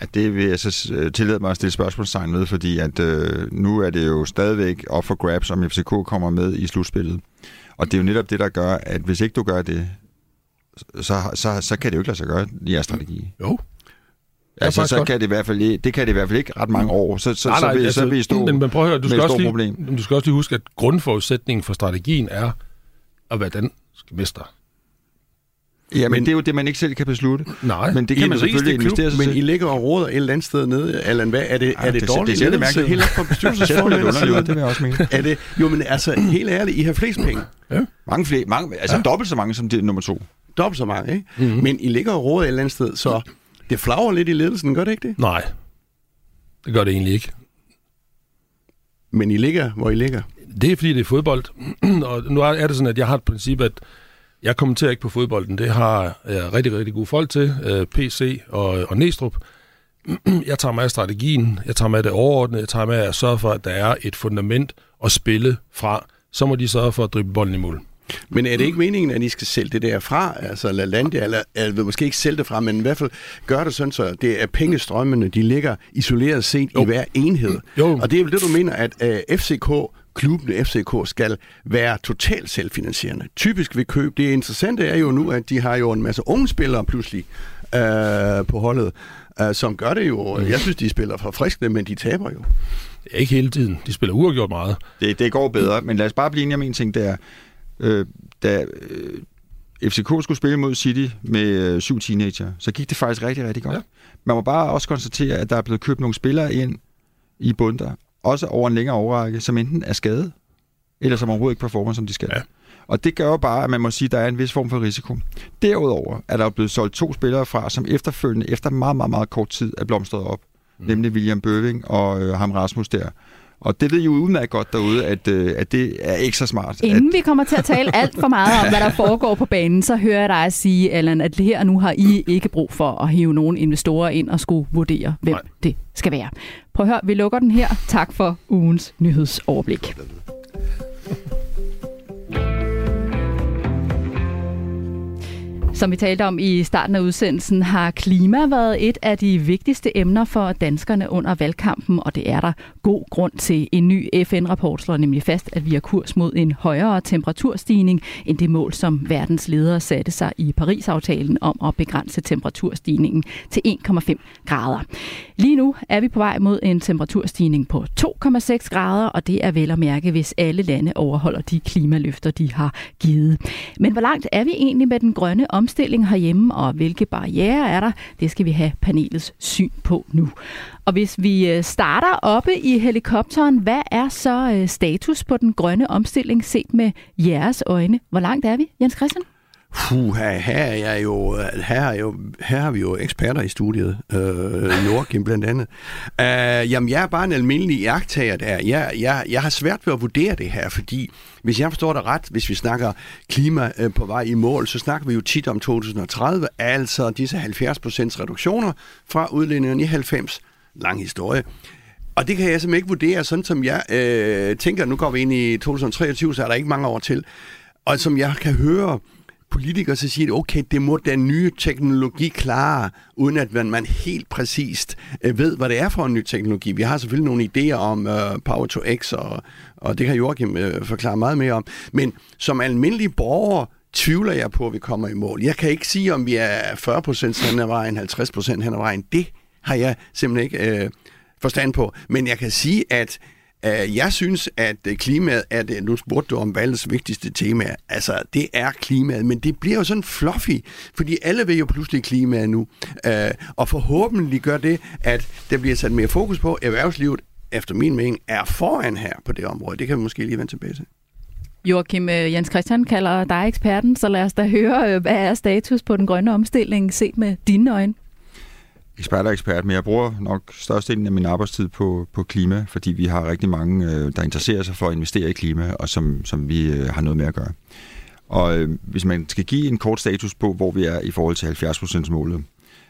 Ja, det vil jeg så tillade mig at stille spørgsmålstegn med, fordi at øh, nu er det jo stadigvæk op for grabs, om FCK kommer med i slutspillet. Og det er jo netop det, der gør, at hvis ikke du gør det, så, så, så kan det jo ikke lade sig gøre i jeres strategi. Jo, Altså, så kan det, i hvert fald, det kan det i hvert fald ikke ret mange år. Så, så, nej, nej, så, vil, altså, så vil I stå men, prøv at høre, du skal, også lige, problem. du skal også lige huske, at grundforudsætningen for strategien er at være dansk mester. Ja, men, men det er jo det, man ikke selv kan beslutte. Nej. Men det kan man selvfølgelig klub, investere sig Men I ligger og råder et eller andet sted nede. Allan, hvad er det, ja, er det, det dårligt? Det, det, det, det helt fra bestyrelsesformanden? det vil jeg også mene. Er det, jo, men altså, helt ærligt, I har flest penge. Ja. Mange flere, mange, altså ja. dobbelt så mange som det nummer to. Dobbelt så mange, ikke? Mm-hmm. Men I ligger og råder et eller andet sted, så det flager lidt i ledelsen, gør det ikke det? Nej, det gør det egentlig ikke. Men I ligger, hvor I ligger? Det er, fordi det er fodbold. [CLEARS THROAT] og nu er det sådan, at jeg har et princip, at jeg kommenterer ikke på fodbolden. Det har jeg rigtig, rigtig gode folk til. Øh, PC og, og Næstrup. [CLEARS THROAT] Jeg tager med af strategien, jeg tager med det overordnede, jeg tager med at sørge for, at der er et fundament at spille fra. Så må de sørge for at drible bolden i mål. Men er det ikke meningen, at I skal sælge det der fra? Altså lade lande, eller, eller måske ikke sælge det fra, men i hvert fald gøre det sådan, så det er pengestrømmene, de ligger isoleret set jo. i hver enhed. Jo. Og det er vel det, du mener, at uh, øh, FCK klubben FCK skal være totalt selvfinansierende. Typisk ved køb. Det interessante er jo nu, at de har jo en masse unge spillere pludselig uh, på holdet, uh, som gør det jo. Mm. Jeg synes, de spiller for friske, men de taber jo. Ikke hele tiden. De spiller uafgjort meget. Det, det går bedre, men lad os bare blive enige om en ting, der øh, da øh, FCK skulle spille mod City med øh, syv teenager, så gik det faktisk rigtig, rigtig godt. Ja. Man må bare også konstatere, at der er blevet købt nogle spillere ind i bunder, også over en længere overrække, som enten er skadet, eller som overhovedet ikke performer, som de skal. Ja. Og det gør jo bare, at man må sige, at der er en vis form for risiko. Derudover er der blevet solgt to spillere fra, som efterfølgende, efter meget, meget, meget kort tid, er blomstret op. Mm. Nemlig William Bøving og øh, ham Rasmus der. Og det ved jo udmærket godt derude, at, øh, at det er ikke så smart. Inden at... vi kommer til at tale alt for meget om, hvad der [LAUGHS] foregår på banen, så hører jeg dig sige, Allan, at her og nu har I ikke brug for at hive nogle investorer ind og skulle vurdere, hvem Nej. det skal være. Prøv at høre, vi lukker den her. Tak for ugens nyhedsoverblik. Som vi talte om i starten af udsendelsen, har klima været et af de vigtigste emner for danskerne under valgkampen, og det er der god grund til. En ny FN-rapport slår nemlig fast, at vi er kurs mod en højere temperaturstigning end det mål, som verdens ledere satte sig i Paris-aftalen om at begrænse temperaturstigningen til 1,5 grader. Lige nu er vi på vej mod en temperaturstigning på 2,6 grader, og det er vel at mærke, hvis alle lande overholder de klimaløfter, de har givet. Men hvor langt er vi egentlig med den grønne om omstilling herhjemme, og hvilke barriere er der, det skal vi have panelets syn på nu. Og hvis vi øh, starter oppe i helikopteren, hvad er så øh, status på den grønne omstilling set med jeres øjne? Hvor langt er vi, Jens Christian? Puh, her, her, er jeg jo, her, er jo, her har vi jo eksperter i studiet, øh, Joachim blandt andet. Øh, jamen, jeg er bare en almindelig jagttager der. Jeg, jeg, jeg har svært ved at vurdere det her, fordi hvis jeg forstår det ret, hvis vi snakker klima øh, på vej i mål, så snakker vi jo tit om 2030, altså disse 70% reduktioner fra udledningen i 90. Lang historie. Og det kan jeg simpelthen ikke vurdere, sådan som jeg øh, tænker, nu går vi ind i 2023, så er der ikke mange år til. Og som jeg kan høre politikere, så siger de, okay, det må den nye teknologi klare, uden at man, man helt præcist øh, ved, hvad det er for en ny teknologi. Vi har selvfølgelig nogle idéer om øh, Power to X, og, og det kan Joachim øh, forklare meget mere om. Men som almindelige borgere, tvivler jeg på, at vi kommer i mål. Jeg kan ikke sige, om vi er 40% hen ad vejen, 50% hen ad vejen. Det har jeg simpelthen ikke øh, forstand på. Men jeg kan sige, at Øh, jeg synes, at øh, klimaet er det, nu spurgte du om valgets vigtigste tema, altså det er klimaet, men det bliver jo sådan fluffy, fordi alle vil jo pludselig klimaet nu, øh, og forhåbentlig gør det, at der bliver sat mere fokus på, erhvervslivet efter min mening er foran her på det område. Det kan vi måske lige vende tilbage til. Joachim Jens Christian kalder dig eksperten, så lad os da høre, hvad er status på den grønne omstilling set med dine øjne? Ekspert og ekspert, men jeg bruger nok størstedelen af min arbejdstid på, på klima, fordi vi har rigtig mange, øh, der interesserer sig for at investere i klima, og som, som vi har noget med at gøre. Og øh, hvis man skal give en kort status på, hvor vi er i forhold til 70% målet,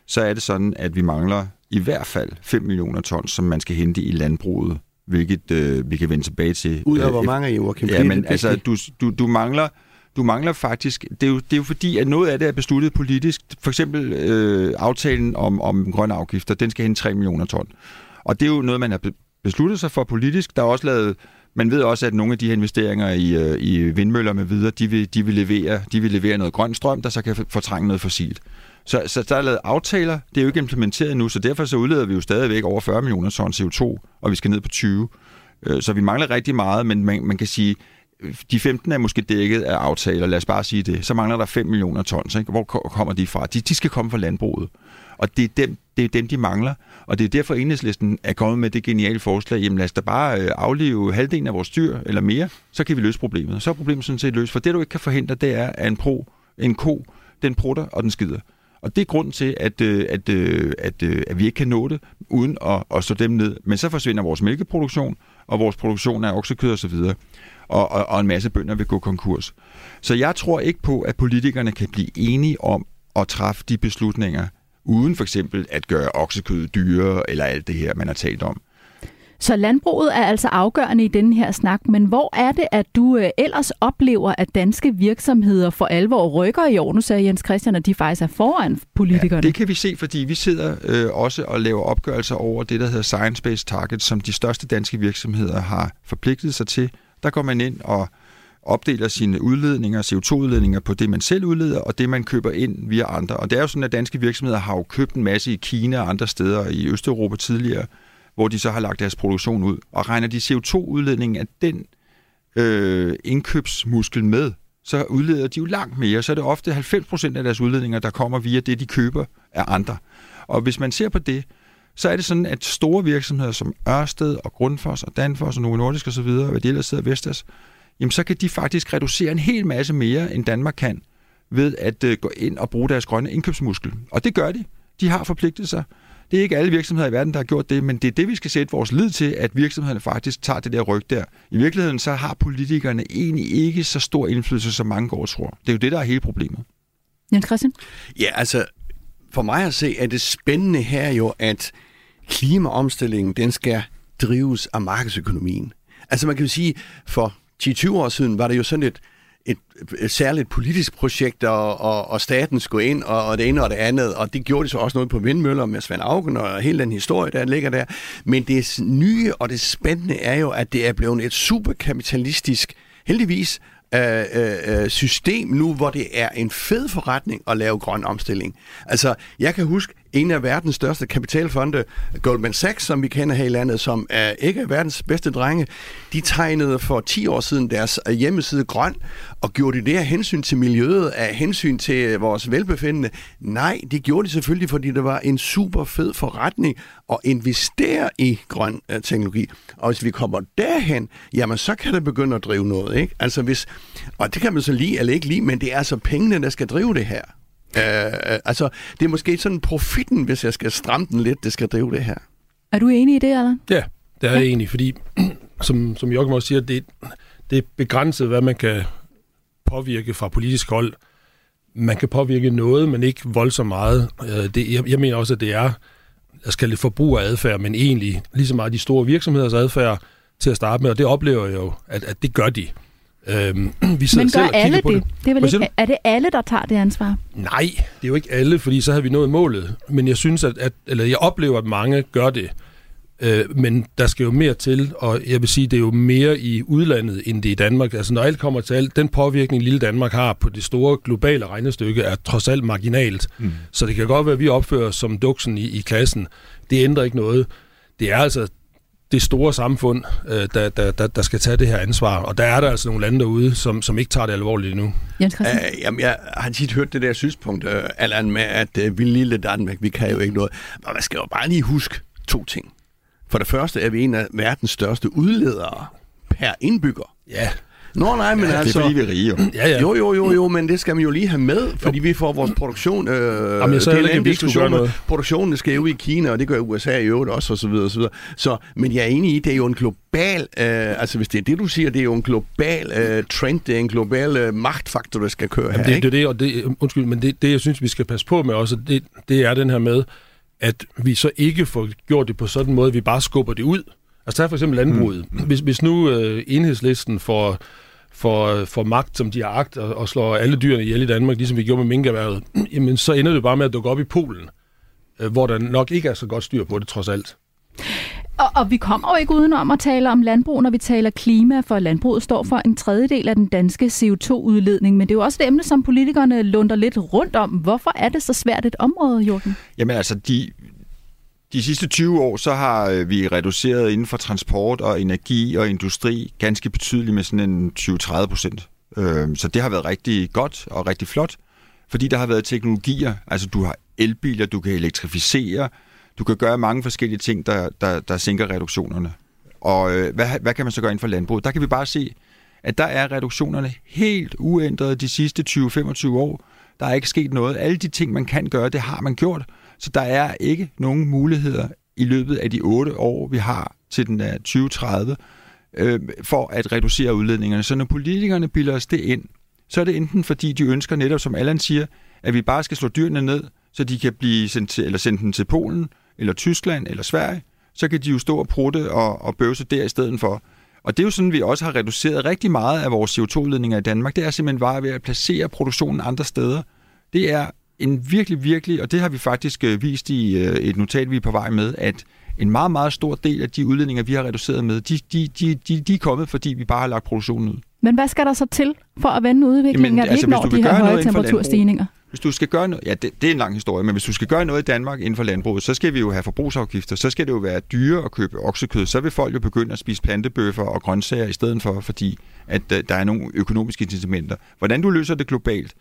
så er det sådan, at vi mangler i hvert fald 5 millioner tons, som man skal hente i landbruget, hvilket øh, vi kan vende tilbage til. Ud af øh, hvor mange, Joachim? Ja, men altså, du, du, du mangler du mangler faktisk, det er, jo, det er jo fordi, at noget af det er besluttet politisk. For eksempel øh, aftalen om, om grønne afgifter, den skal hen 3 millioner ton. Og det er jo noget, man har besluttet sig for politisk. Der er også lavet, man ved også, at nogle af de her investeringer i, øh, i vindmøller med videre, de vil, de, vil levere, de vil levere noget grøn strøm, der så kan fortrænge noget fossilt. Så, så der er lavet aftaler, det er jo ikke implementeret nu, så derfor så udleder vi jo stadigvæk over 40 millioner ton CO2, og vi skal ned på 20. Øh, så vi mangler rigtig meget, men man, man kan sige, de 15 er måske dækket af aftaler, lad os bare sige det. Så mangler der 5 millioner tons. Ikke? Hvor kommer de fra? De, de skal komme fra landbruget. Og det er, dem, det er dem, de mangler. Og det er derfor, enhedslisten er kommet med det geniale forslag. Jamen lad os da bare øh, aflive halvdelen af vores dyr eller mere, så kan vi løse problemet. Så er problemet sådan set løst. For det, du ikke kan forhindre, det er, at en, pro, en ko, den prutter og den skider. Og det er grunden til, at, øh, at, øh, at, at, at vi ikke kan nå det, uden at, at slå dem ned. Men så forsvinder vores mælkeproduktion, og vores produktion af oksekød osv., og, og, og, og en masse bønder vil gå konkurs. Så jeg tror ikke på, at politikerne kan blive enige om at træffe de beslutninger, uden for eksempel at gøre oksekød dyrere, eller alt det her, man har talt om. Så landbruget er altså afgørende i denne her snak, men hvor er det, at du øh, ellers oplever, at danske virksomheder for alvor rykker i år? Nu sagde Jens Christian, at de faktisk er foran politikerne. Ja, det kan vi se, fordi vi sidder øh, også og laver opgørelser over det, der hedder Science-Based Targets, som de største danske virksomheder har forpligtet sig til. Der går man ind og opdeler sine udledninger, CO2-udledninger på det, man selv udleder, og det, man køber ind via andre. Og det er jo sådan, at danske virksomheder har jo købt en masse i Kina og andre steder i Østeuropa tidligere, hvor de så har lagt deres produktion ud. Og regner de CO2-udledningen af den øh, indkøbsmuskel med, så udleder de jo langt mere. Så er det ofte 90% af deres udledninger, der kommer via det, de køber af andre. Og hvis man ser på det, så er det sådan, at store virksomheder som Ørsted og Grundfos og Danfoss og Novo Nordisk osv., hvad de ellers sidder Vestas, jamen så kan de faktisk reducere en hel masse mere, end Danmark kan, ved at øh, gå ind og bruge deres grønne indkøbsmuskel. Og det gør de. De har forpligtet sig. Det er ikke alle virksomheder i verden, der har gjort det, men det er det, vi skal sætte vores lid til, at virksomhederne faktisk tager det der ryg der. I virkeligheden så har politikerne egentlig ikke så stor indflydelse, som mange går tror. Det er jo det, der er hele problemet. Jens Christian? Ja, altså, for mig at se, er det spændende her jo, at klimaomstillingen, den skal drives af markedsøkonomien. Altså man kan jo sige, for 10-20 år siden var det jo sådan et, et, et særligt politisk projekt, og, og, og staten skulle ind, og, og det ene og det andet, og det gjorde de så også noget på vindmøller med Svend Augen, og hele den historie, der ligger der. Men det nye og det spændende er jo, at det er blevet et superkapitalistisk, heldigvis, øh, øh, øh, system nu, hvor det er en fed forretning at lave grøn omstilling. Altså, jeg kan huske, en af verdens største kapitalfonde, Goldman Sachs, som vi kender her i landet, som er ikke verdens bedste drenge, de tegnede for 10 år siden deres hjemmeside grøn, og gjorde de det af hensyn til miljøet, af hensyn til vores velbefindende? Nej, det gjorde de selvfølgelig, fordi det var en super fed forretning at investere i grøn øh, teknologi. Og hvis vi kommer derhen, jamen så kan det begynde at drive noget, ikke? Altså hvis, og det kan man så lide eller ikke lide, men det er altså pengene, der skal drive det her. Uh, altså, det er måske sådan profitten, hvis jeg skal stramme den lidt, det skal drive det her. Er du enig i det, eller? Ja, det er jeg enig, fordi [CLEARS THROAT] som, som Joachim også siger, det, det er begrænset, hvad man kan påvirke fra politisk hold. Man kan påvirke noget, men ikke voldsomt meget. Det, jeg, jeg mener også, at det er, jeg skal lidt forbrugeradfærd, men egentlig lige så meget de store virksomheders adfærd til at starte med, og det oplever jeg jo, at, at det gør de. Øhm, [CLEARS THROAT] vi Men gør alle det? det? det er, vel ikke, er det alle, der tager det ansvar? Nej, det er jo ikke alle, fordi så havde vi nået målet. Men jeg synes, at, at eller jeg oplever, at mange gør det. Øh, men der skal jo mere til, og jeg vil sige, det er jo mere i udlandet, end det er i Danmark. Altså når alt kommer til alt, den påvirkning, lille Danmark har på det store globale regnestykke, er trods alt marginalt. Mm. Så det kan godt være, at vi opfører os som duksen i, i klassen. Det ændrer ikke noget. Det er altså det store samfund, øh, der, der, der, der skal tage det her ansvar. Og der er der altså nogle lande derude, som, som ikke tager det alvorligt endnu. Jens Æh, jamen, jeg har tit hørt det der synspunkt, uh, Allan, med, at uh, vi lille Danmark, vi kan jo ikke noget. Men man skal jo bare lige huske to ting. For det første er vi en af verdens største udledere per indbygger. Ja. Nå nej, men ja, altså... det er fordi, vi er rige, jo. Ja, ja. Jo, jo, jo, jo, men det skal man jo lige have med, fordi jo. vi får vores produktion... Øh, Jamen, jeg det er en diskussion, med, produktionen skal jo i Kina, og det gør USA i øvrigt også, og så videre, og så videre. Så, men jeg er enig i, det er jo en global... Øh, altså, hvis det er det, du siger, det er jo en global øh, trend, det er en global øh, magtfaktor, der skal køre Jamen, her, det, ikke? Det, det, og det, undskyld, men det, det, jeg synes, vi skal passe på med også, det, det er den her med, at vi så ikke får gjort det på sådan en måde, at vi bare skubber det ud. Altså, tag for eksempel landbruget. Mm. Hvis, hvis nu øh, enhedslisten får for, for magt, som de har agt, og, og slår alle dyrene ihjel i Danmark, ligesom vi gjorde med minkerhvervet, [CLEARS THROAT] jamen så ender det bare med at dukke op i Polen, øh, hvor der nok ikke er så godt styr på det, trods alt. Og, og vi kommer jo ikke udenom at tale om landbrug, når vi taler klima, for landbruget står for en tredjedel af den danske CO2-udledning, men det er jo også et emne, som politikerne lunder lidt rundt om. Hvorfor er det så svært et område, Jørgen? Jamen altså, de, de sidste 20 år, så har øh, vi reduceret inden for transport og energi og industri ganske betydeligt med sådan en 20-30 procent. Øh, så det har været rigtig godt og rigtig flot, fordi der har været teknologier. Altså du har elbiler, du kan elektrificere, du kan gøre mange forskellige ting, der, der, der sænker reduktionerne. Og øh, hvad, hvad kan man så gøre inden for landbruget? Der kan vi bare se, at der er reduktionerne helt uændrede de sidste 20-25 år. Der er ikke sket noget. Alle de ting, man kan gøre, det har man gjort. Så der er ikke nogen muligheder i løbet af de otte år, vi har til den er 2030, øh, for at reducere udledningerne. Så når politikerne bilder os det ind, så er det enten fordi, de ønsker netop, som Allan siger, at vi bare skal slå dyrene ned, så de kan blive sendt til, eller sendt dem til Polen, eller Tyskland, eller Sverige. Så kan de jo stå og prutte og, og bøvse der i stedet for. Og det er jo sådan, vi også har reduceret rigtig meget af vores CO2-ledninger i Danmark. Det er simpelthen bare ved at placere produktionen andre steder. Det er en virkelig, virkelig, og det har vi faktisk øh, vist i øh, et notat, vi er på vej med, at en meget, meget stor del af de udledninger, vi har reduceret med, de, de, de, de, de er kommet, fordi vi bare har lagt produktionen ud. Men hvad skal der så til for at vende udviklingen, Jamen, at vi altså, ikke når de her høje temperaturstigninger? Hvis du skal gøre noget, ja, det, det er en lang historie, men hvis du skal gøre noget i Danmark inden for landbruget, så skal vi jo have forbrugsafgifter, så skal det jo være dyre at købe oksekød, så vil folk jo begynde at spise plantebøffer og grøntsager i stedet for, fordi at uh, der er nogle økonomiske incitamenter. Hvordan du løser det globalt,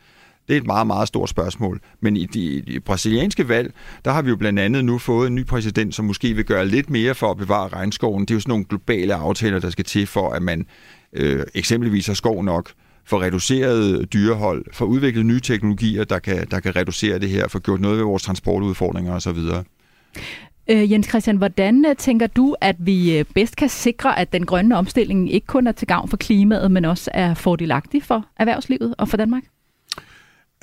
det er et meget, meget stort spørgsmål. Men i de, de brasilianske valg, der har vi jo blandt andet nu fået en ny præsident, som måske vil gøre lidt mere for at bevare regnskoven. Det er jo sådan nogle globale aftaler, der skal til for, at man øh, eksempelvis har skov nok, for reduceret dyrehold, for udviklet nye teknologier, der kan, der kan reducere det her, for gjort noget ved vores transportudfordringer osv. Øh, Jens Christian, hvordan øh, tænker du, at vi øh, bedst kan sikre, at den grønne omstilling ikke kun er til gavn for klimaet, men også er fordelagtig for erhvervslivet og for Danmark?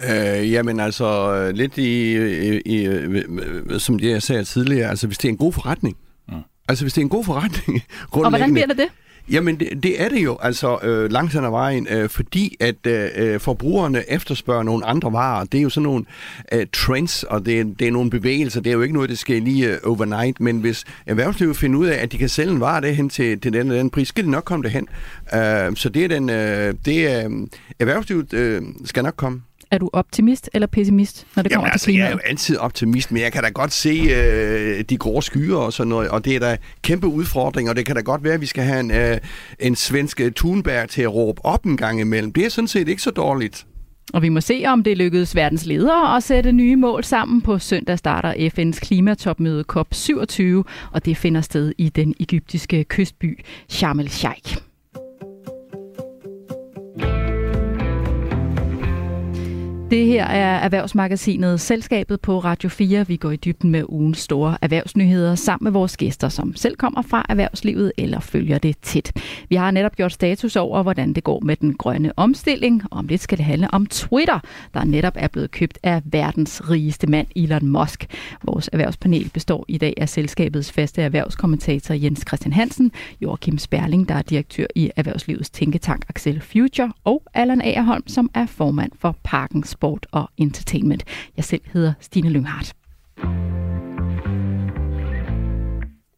Øh, jamen altså, lidt i, i, i, som jeg sagde tidligere, altså hvis det er en god forretning, mm. altså hvis det er en god forretning, [LAUGHS] Og hvordan bliver det det? Jamen, det, det er det jo, altså øh, langt hen ad vejen, øh, fordi at øh, øh, forbrugerne efterspørger nogle andre varer. Det er jo sådan nogle øh, trends, og det, det er nogle bevægelser. Det er jo ikke noget, der sker lige øh, overnight, men hvis erhvervslivet finder ud af, at de kan sælge en vare derhen til, til den og den pris, skal de nok komme derhen. Øh, så det er den, øh, det er, øh, erhvervslivet øh, skal nok komme. Er du optimist eller pessimist, når det Jamen, kommer altså, til klimaet? Jeg er jo altid optimist, men jeg kan da godt se øh, de grå skyer og sådan noget, og det er da kæmpe udfordring, og det kan da godt være, at vi skal have en, øh, en svensk øh, Thunberg til at råbe op en gang imellem. Det er sådan set ikke så dårligt. Og vi må se, om det lykkedes verdens ledere at sætte nye mål sammen. På søndag starter FN's klimatopmøde COP27, og det finder sted i den egyptiske kystby Sharm el-Sheikh. Det her er Erhvervsmagasinet Selskabet på Radio 4. Vi går i dybden med ugens store erhvervsnyheder sammen med vores gæster, som selv kommer fra erhvervslivet eller følger det tæt. Vi har netop gjort status over, hvordan det går med den grønne omstilling. Om lidt skal det handle om Twitter, der netop er blevet købt af verdens rigeste mand, Elon Musk. Vores erhvervspanel består i dag af selskabets faste erhvervskommentator Jens Christian Hansen, Joachim Sperling, der er direktør i Erhvervslivets tænketank Axel Future, og Allan Agerholm, som er formand for Parkens sport og entertainment. Jeg selv hedder Stine Lynghardt.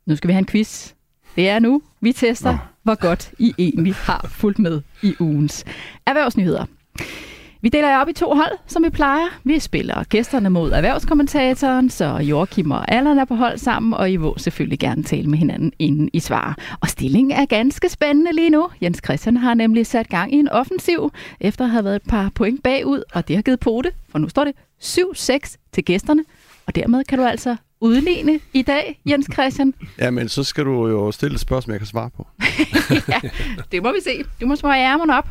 Nu skal vi have en quiz. Det er nu, vi tester, Nå. hvor godt I egentlig har fulgt med i ugens erhvervsnyheder. Vi deler jer op i to hold, som vi plejer. Vi spiller gæsterne mod erhvervskommentatoren, så Joachim og Allan er på hold sammen, og I må selvfølgelig gerne tale med hinanden, inden I svarer. Og stillingen er ganske spændende lige nu. Jens Christian har nemlig sat gang i en offensiv, efter at have været et par point bagud, og det har givet pote, for nu står det 7-6 til gæsterne, og dermed kan du altså udligne i dag, Jens [LAUGHS] Christian. Jamen, så skal du jo stille et spørgsmål, jeg kan svare på. [LAUGHS] ja, det må vi se. Du må smøre ærmerne op.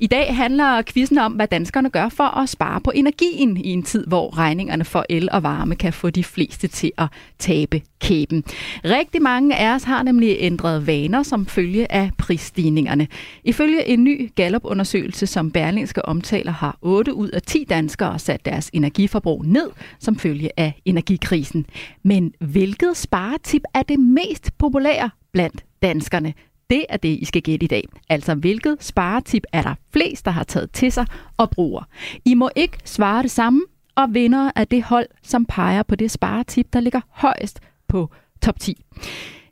I dag handler quizzen om, hvad danskerne gør for at spare på energien i en tid, hvor regningerne for el og varme kan få de fleste til at tabe kæben. Rigtig mange af os har nemlig ændret vaner som følge af prisstigningerne. Ifølge en ny Gallup-undersøgelse, som Berlingske omtaler, har 8 ud af 10 danskere sat deres energiforbrug ned som følge af energikrisen. Men hvilket sparetip er det mest populære blandt danskerne? Det er det, I skal gætte i dag. Altså, hvilket sparetip er der flest, der har taget til sig og bruger? I må ikke svare det samme, og vinder af det hold, som peger på det sparetip, der ligger højst på top 10.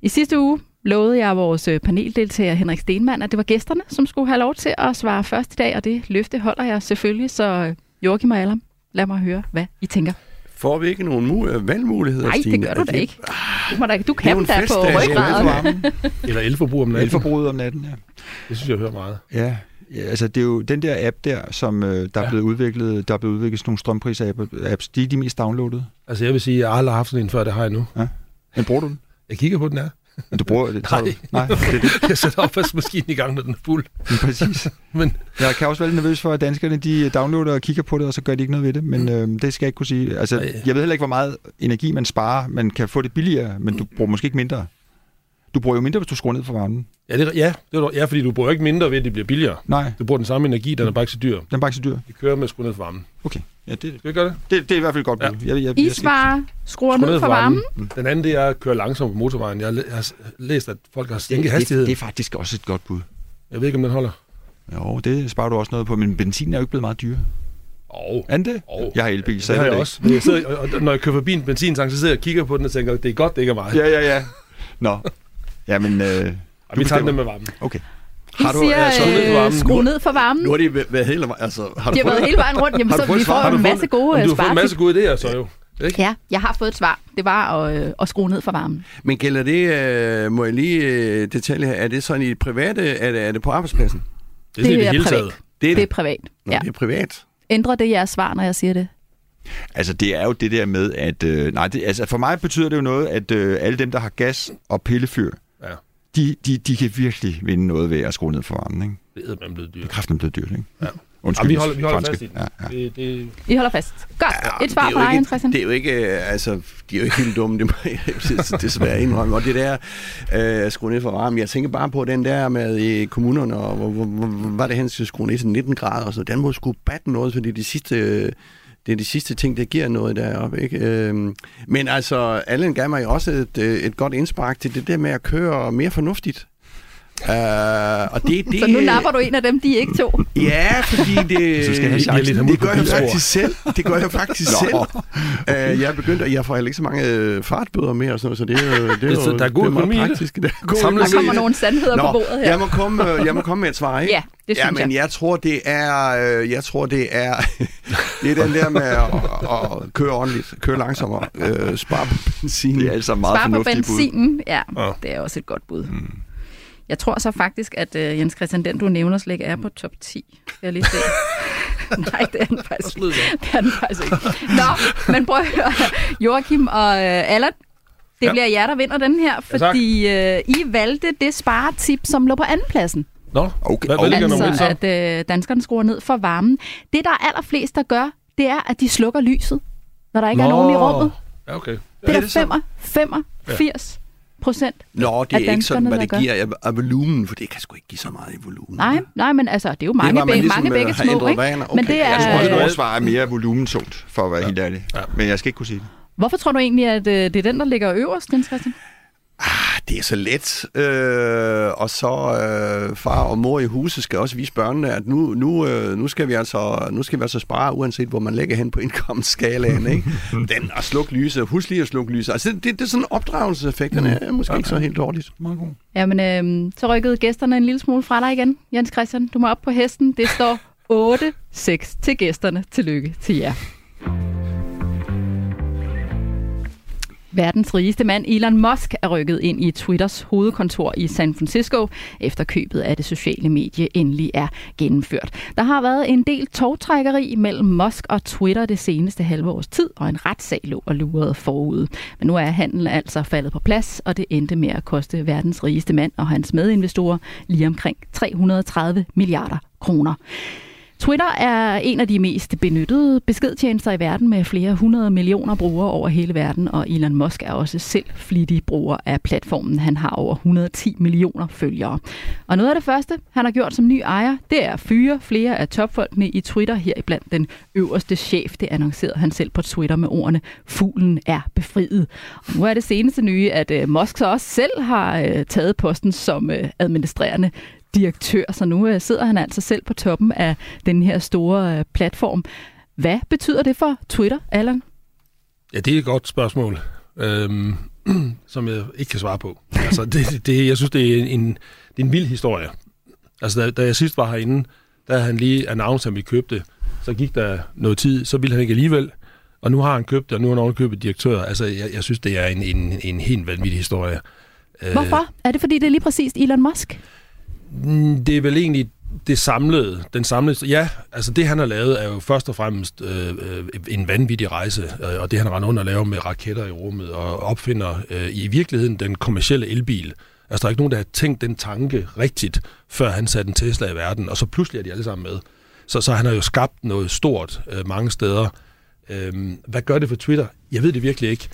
I sidste uge lovede jeg vores øh, paneldeltager Henrik Stenmann, at det var gæsterne, som skulle have lov til at svare først i dag, og det løfte holder jeg selvfølgelig, så øh, Joachim og Allam, lad mig høre, hvad I tænker. Får vi ikke nogen mu- valgmuligheder, Nej, det Stine? gør du da det- ikke. Du, må da, du kan da på. Det ryggraden. [LAUGHS] Eller elforbrug om natten. Elforbruget om natten, ja. Det synes jeg, jeg hører meget. Ja, ja, altså det er jo den der app der, som øh, der er Ja. blevet udviklet, der er blevet udviklet sådan nogle strømpriser-apps, de er de mest downloadede. Altså jeg vil sige, at jeg har aldrig haft sådan en før, det har jeg nu. Men bruger du den? Jeg kigger på den her. Men du bruger det? [LAUGHS] Nej. Du, nej, det er det. [LAUGHS] Jeg sætter opvaskemaskinen i gang, når den er fuld. Men præcis. [LAUGHS] Men Jeg kan også være lidt nervøs for, at danskerne de downloader og kigger på det, og så gør de ikke noget ved det. Men øh, det skal jeg ikke kunne sige. Altså, Nej. jeg ved heller ikke, hvor meget energi man sparer. Man kan få det billigere, men du bruger måske ikke mindre. Du bruger jo mindre, hvis du skruer ned for varmen. ja, det, er- ja, det er, ja, fordi du bruger ikke mindre ved, at det bliver billigere. Nej, Du bruger den samme energi, den er bare ikke så dyr. den er bare ikke så dyr. Vi kører med at skrue ned for varmen. Okay, ja, det, Skal vi gøre det? det, det er i hvert fald godt Ja. bud. Jeg, jeg, I jeg skal- svarer, skruer Skru ned for varmen. Den anden, det er at køre langsomt på motorvejen. Jeg har læst, at folk har det, sænket det, hastigheden. det er faktisk også et godt bud. Jeg ved ikke, om den holder. Jo, det sparer du også noget på, men benzin er jo ikke blevet meget dyre. Åh, Er det? Åh. Jeg har elbil, så det har jeg det også. Men jeg sidder, og, og, når jeg kører forbi en benzintank, så sidder jeg og kigger på den og tænker, det er godt, det ikke er mig. Ja, ja, ja. Nå. Jamen, øh, og vi tager den med varmen. okay. Har du- siger, altså, skru ned for øh, varmen. skru ned for varmen. Nu har de væ- været hele vejen. Altså, har du De har været fået- hele vejen rundt, jamen, så vi svar? får en masse gode Men du har fået en masse gode idéer, så jo. Ikke? Ja, jeg har fået et svar. Det var at, øh, at skrue ned for varmen. Men gælder det, øh, må jeg lige øh, detalje her, er det sådan i det private, er det, er det på arbejdspladsen? Det er, det, det er hele privat. taget. Det er Det er det. privat. Nå, Ja. det er privat. Ændrer det jeres svar, når jeg siger det? Altså, det er jo det der med, at... Øh, nej, det, altså, for mig betyder det jo noget, at øh, alle dem, der har gas og pillefyr, Ja. De, de, de kan virkelig vinde noget ved at skrue ned for varmen, ikke? Det er man blevet dyrt. Kraften er blevet dyrt, ikke? Ja. Undskyld, Ja, vi holder, vi holder franske. fast i den. Ja, ja. Det, det, I holder fast. Godt. et svar det er fra dig, Christian. Det er jo ikke, øh, altså, de er jo ikke helt dumme, det må jeg [LAUGHS] desværre indrømme. Og det der, øh, skrue ned for varmen, jeg tænker bare på den der med i kommunerne, og hvor, hvor, hvor, hvor var det hen til skrue ned til 19 grader, og så den må sgu batte noget, fordi de sidste, øh, det er de sidste ting, der giver noget deroppe. Ikke? Øhm, men altså, Allen gav mig også et, øh, et godt indspark til det der med at køre mere fornuftigt. Uh, og det, det, Så nu napper du en af dem, de ikke to. Ja, fordi [LAUGHS] det, Så skal jeg have det, chancen. det, det gør jeg faktisk selv. Det gør jeg faktisk Nå. selv. Uh, jeg er begyndt, at jeg får heller ikke så mange øh, fartbøder mere, og sådan så det er det er Det er så- der er god det meget i det. praktisk. Der er god Der kommer det. nogle sandheder på bordet her. jeg må, komme, jeg må komme med et svar, ikke? Ja, det ja, synes men jeg. jeg tror, det er, jeg tror, det er, [LAUGHS] det er den der med at, at køre ordentligt, køre langsommere, øh, spare på benzin. Det er altså meget Spar på bud. benzinen, ja, Ja. det er også et godt bud. Mm. Jeg tror så faktisk, at uh, Jens Christian, den du nævner slet ikke er på top 10. Skal jeg lige se. [LAUGHS] Nej, det er den faktisk ikke. Det er den faktisk ikke. Nå, men prøv at høre. Joachim og uh, Allan, det Ja. bliver jer, der vinder den her, tak. fordi uh, I valgte det sparetip, som lå på andenpladsen. Nå, Okay, hvad, hvad ligger nummer et så? Altså, at øh, danskerne skruer ned for varmen. Det, der er allerflest, der gør, det er, at de slukker lyset, når der ikke er Nå. nogen i rummet. Ja, okay. Det Er er? 85 85 procent. Nå, det er ikke sådan, hvad der det gør. giver af, af volumen, for det kan sgu ikke give så meget i volumen. Nej, nej, men altså, det er jo det mange, man bæ- ligesom, mange øh, begge har små, ikke? vaner. Men det Okay, er, Jeg tror, Øh, at vores svar er mere volumentungt, for at være Ja. helt ærlig. Ja. Men jeg skal ikke kunne sige det. Hvorfor tror du egentlig, at øh, det er den, der ligger øverst, Jens Christian? Ah, det er så let. Øh, og så øh, far og mor i huset skal også vise børnene, at nu, nu, øh, nu, skal vi altså, nu skal vi altså spare, uanset hvor man lægger hen på [LAUGHS] indkomstskalaen. Ikke? Den at slukke lyset, husk lige at slukke lyset. Altså, det, det, det er sådan opdragelseseffekterne er måske okay. ikke så helt dårligt. Meget god. Jamen, øh, så rykkede gæsterne en lille smule fra dig igen, Jens Christian. Du må op på hesten. Det står 8-6 til gæsterne. Tillykke til jer. Verdens rigeste mand Elon Musk er rykket ind i Twitters hovedkontor i San Francisco, efter købet af det sociale medie endelig er gennemført. Der har været en del togtrækkeri mellem Musk og Twitter det seneste halve års tid, og en retssag lå og lurede forud. Men nu er handlen altså faldet på plads, og det endte med at koste verdens rigeste mand og hans medinvestorer lige omkring 330 milliarder kroner. Twitter er en af de mest benyttede beskedtjenester i verden med flere hundrede millioner brugere over hele verden, og Elon Musk er også selv flittig bruger af platformen. Han har over 110 millioner følgere. Og noget af det første, han har gjort som ny ejer, det er at fyre flere af topfolkene i Twitter, her blandt den øverste chef. Det annoncerede han selv på Twitter med ordene, fuglen er befriet. Og nu er det seneste nye, at øh, Musk så også selv har øh, taget posten som øh, administrerende direktør, så nu øh, sidder han altså selv på toppen af den her store øh, platform. Hvad betyder det for Twitter, Allan? Ja, det er et godt spørgsmål, øhm, [CLEARS THROAT] som jeg ikke kan svare på. Altså, det, det, jeg synes, det er en, det er en vild historie. Altså, da, da jeg sidst var herinde, der han lige announced, at han ville købe det. Så gik der noget tid, så ville han ikke alligevel. Og nu har han købt det, og nu har han købt direktør. Altså, jeg, jeg synes, det er en, en, en helt vanvittig historie. Hvorfor? Er det, fordi det er lige præcis Elon Musk? Mm, det er vel egentlig det samlede, den samlede, ja, altså det han har lavet er jo først og fremmest øh, øh en vanvittig rejse, øh, og det han render under og laver med raketter i rummet, og opfinder øh, i virkeligheden den kommercielle elbil. Altså der er ikke nogen, der har tænkt den tanke rigtigt, før han satte en Tesla i verden, og så pludselig er de alle sammen med. Så, så han har jo skabt noget stort øh, mange steder. Øh, hvad gør det for Twitter? Jeg ved det virkelig ikke.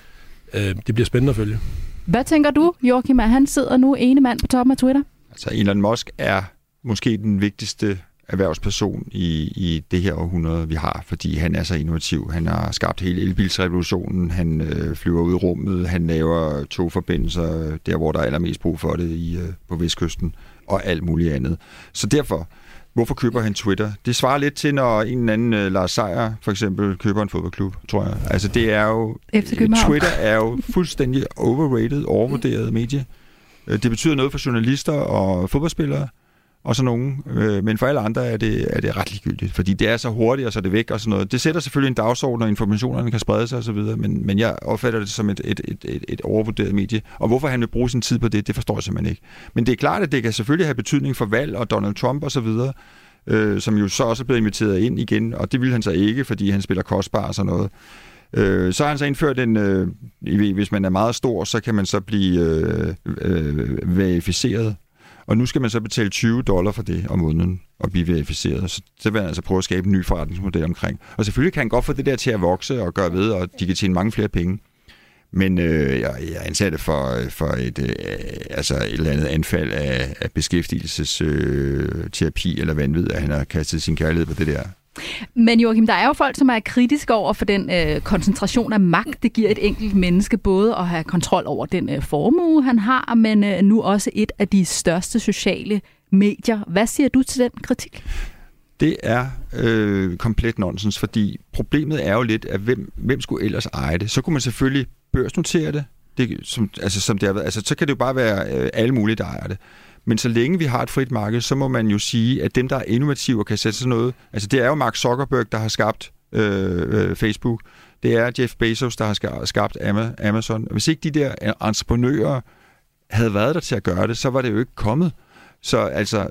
Øh, det bliver spændende at følge. Hvad tænker du, Joachim, at han sidder nu ene mand på toppen af Twitter? Altså Elon Musk er måske den vigtigste erhvervsperson i, i det her århundrede, vi har, fordi han er så innovativ. Han har skabt hele elbilsrevolutionen, han øh, flyver ud i rummet, han laver togforbindelser der, hvor der er allermest brug for det i, øh, på Vestkysten, og alt muligt andet. Så derfor, hvorfor køber han Twitter? Det svarer lidt til, når en eller anden øh, Lars Seier for eksempel køber en fodboldklub, tror jeg. Altså det er jo... Twitter er jo fuldstændig overrated, overvurderet medie. Øh, det betyder noget for journalister og fodboldspillere, og sådan nogen. Øh, men for alle andre er det, er det ret ligegyldigt, fordi det er så hurtigt, og så er det væk og sådan noget. Det sætter selvfølgelig en dagsorden, og informationerne kan sprede sig osv., men, men jeg opfatter det som et, et, et, et, et overvurderet medie. Og hvorfor han vil bruge sin tid på det, det forstår jeg simpelthen ikke. Men det er klart, at det kan selvfølgelig have betydning for valg og Donald Trump osv., øh, som jo så også er blevet inviteret ind igen, og det ville han så ikke, fordi han spiller kostbar og sådan noget. Øh, så har han så indført en, øh, hvis man er meget stor, så kan man så blive øh, øh, verificeret. Og nu skal man så betale 20 dollar for det om måneden og blive verificeret. Så det vil han altså prøve at skabe en ny forretningsmodel omkring. Og selvfølgelig kan han godt få det der til at vokse og gøre ved, og de kan tjene mange flere penge. Men øh, jeg, jeg anser det for, øh, for et, øh, altså et eller andet anfald af, af beskæftigelsesterapi øh, eller vanvid, at han har kastet sin kærlighed på det der. Men Joachim, der er jo folk, som er kritiske over for den øh, koncentration af magt, det giver et enkelt menneske, både at have kontrol over den øh, formue, han har, men øh, nu også et af de største sociale medier. Hvad siger du til den kritik? Det er øh, komplet nonsens, fordi problemet er jo lidt, at hvem, hvem skulle ellers eje det? Så kunne man selvfølgelig børsnotere det, det som, altså, som det har været. Altså, så kan det jo bare være øh, alle mulige, der ejer det. Men så længe vi har et frit marked, så må man jo sige, at dem, der er innovative og kan sætte sig noget... Altså, det er jo Mark Zuckerberg, der har skabt øh, øh, Facebook. Det er Jeff Bezos, der har skabt Amazon. Hvis ikke de der øh, entreprenører havde været der til at gøre det, så var det jo ikke kommet. Så altså,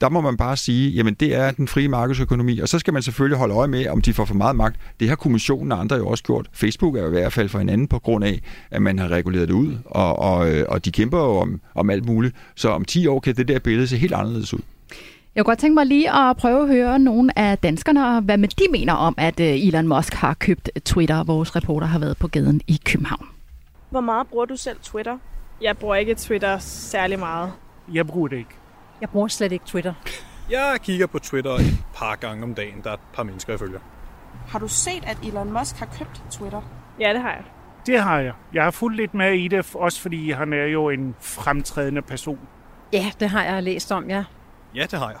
der må man bare sige, jamen det er den frie markedsøkonomi, og så skal man selvfølgelig holde øje med, om de får for meget magt. Det har kommissionen og andre jo også gjort. Facebook er jo i hvert fald for hinanden på grund af, at man har reguleret det ud, og, og, øh, og de kæmper jo om, om alt muligt. Så om 10 år kan det der billede se helt anderledes ud. Jeg kunne godt tænke mig lige at prøve at høre nogle af danskerne, hvad med de mener om, at øh, Elon Musk har købt Twitter. Vores reporter har været på gaden i København. Hvor meget bruger du selv Twitter? Jeg bruger ikke Twitter særlig meget. Jeg bruger det ikke. Jeg bruger slet ikke Twitter. Jeg kigger på Twitter et par gange om dagen. Der er et par mennesker, jeg følger. Har du set, at Elon Musk har købt Twitter? Ja, det har jeg. Det har jeg. Jeg har fulgt lidt med i det, også fordi han er jo en fremtrædende person. Ja, det har jeg læst om, ja. Ja, det har jeg.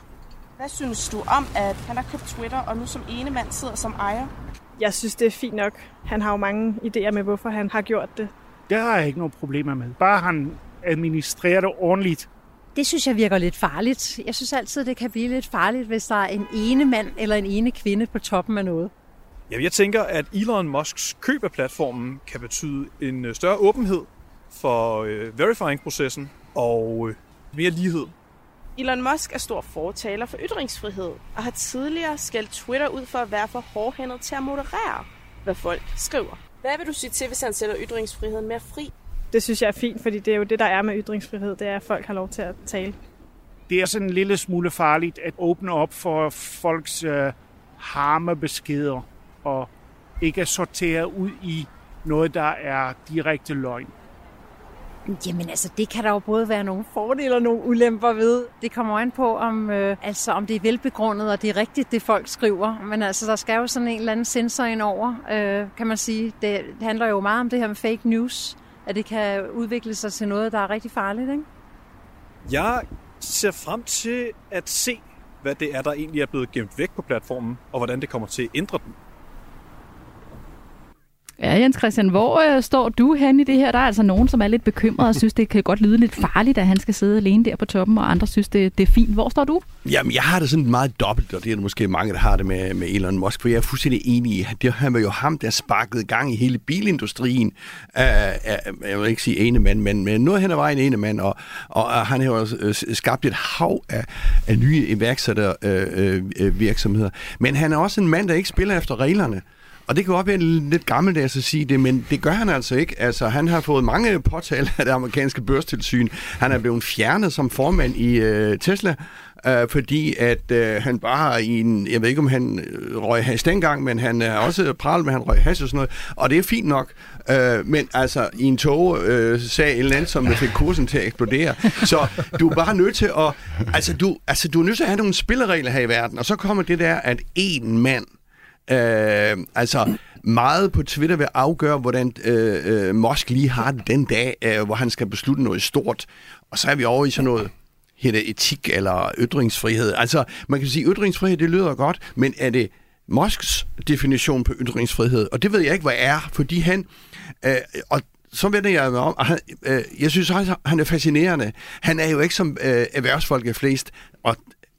Hvad synes du om, at han har købt Twitter, og nu som ene mand sidder som ejer? Jeg synes, det er fint nok. Han har jo mange idéer med, hvorfor han har gjort det. Det har jeg ikke nogen problemer med. Bare han administrerer det ordentligt. Det synes jeg virker lidt farligt. Jeg synes altid, det kan blive lidt farligt, hvis der er en ene mand eller en ene kvinde på toppen af noget. Jamen, jeg tænker, at Elon Musks køb af platformen kan betyde en øh, større åbenhed for øh, verifying-processen og øh, mere lighed. Elon Musk er stor fortaler for ytringsfrihed, og har tidligere skældt Twitter ud for at være for hårdhændet til at moderere, hvad folk skriver. Hvad vil du sige til, hvis han sætter ytringsfriheden mere fri? Det synes jeg er fint, fordi det er jo det, der er med ytringsfrihed, det er, at folk har lov til at tale. Det er sådan en lille smule farligt at åbne op for folks øh, harmebeskeder og ikke at sortere ud i noget, der er direkte løgn. Jamen altså, det kan der jo både være nogle fordele og nogle ulemper ved. Det kommer an på, om, øh, altså, om det er velbegrundet, og det er rigtigt, det folk skriver. Men altså, der skal jo sådan en eller anden sensor ind over, øh, kan man sige. Det handler jo meget om det her med fake news, at det kan udvikle sig til noget, der er rigtig farligt, ikke? Jeg ser frem til at se, hvad det er, der egentlig er blevet gemt væk på platformen, og hvordan det kommer til at ændre den. Ja, Jens Christian, hvor øh, står du hen i det her? Der er altså nogen, som er lidt bekymrede og synes, det kan godt lyde lidt farligt, at han skal sidde alene der på toppen, og andre synes, det, det er fint. Hvor står du? Jamen, jeg har det sådan meget dobbelt, og det er der måske mange, der har det med, med Elon Musk, for jeg er fuldstændig enig i, at det han var jo ham, der sparkede gang i hele bilindustrien. Uh, uh, jeg vil ikke sige ene mand, men, men noget hen ad vejen ene mand, og, og uh, han har jo uh, skabt et hav af, af nye iværksættervirksomheder. uh, uh, virksomheder. Men han er også en mand, der ikke spiller efter reglerne. Og det kan godt være lidt gammeldags at sige det, men det gør han altså ikke. Altså, han har fået mange påtaler af det amerikanske børstilsyn. Han er blevet fjernet som formand i øh, Tesla, øh, fordi at øh, han bare i en, jeg ved ikke om han øh, røg has dengang, men han er også pral med, han røg has og sådan noget, og det er fint nok. Øh, men altså, i en tog øh, sagde eller andet, som fik kursen til at eksplodere. Så du er bare nødt til at, altså du, altså, du er nødt til at have nogle spilleregler her i verden, og så kommer det der, at en mand Øh, altså, meget på Twitter vil afgøre, hvordan øh, øh, Musk lige har det den dag, øh, hvor han skal beslutte noget stort. Og så er vi over i sådan noget hedder etik eller ytringsfrihed. Altså, man kan sige, ytringsfrihed, det lyder godt, men er det Musks definition på ytringsfrihed? Og det ved jeg ikke, hvad er, fordi han... Øh, og så vender jeg om, og han, øh, jeg synes også, han er fascinerende. Han er jo ikke som øh, erhvervsfolk er flest, og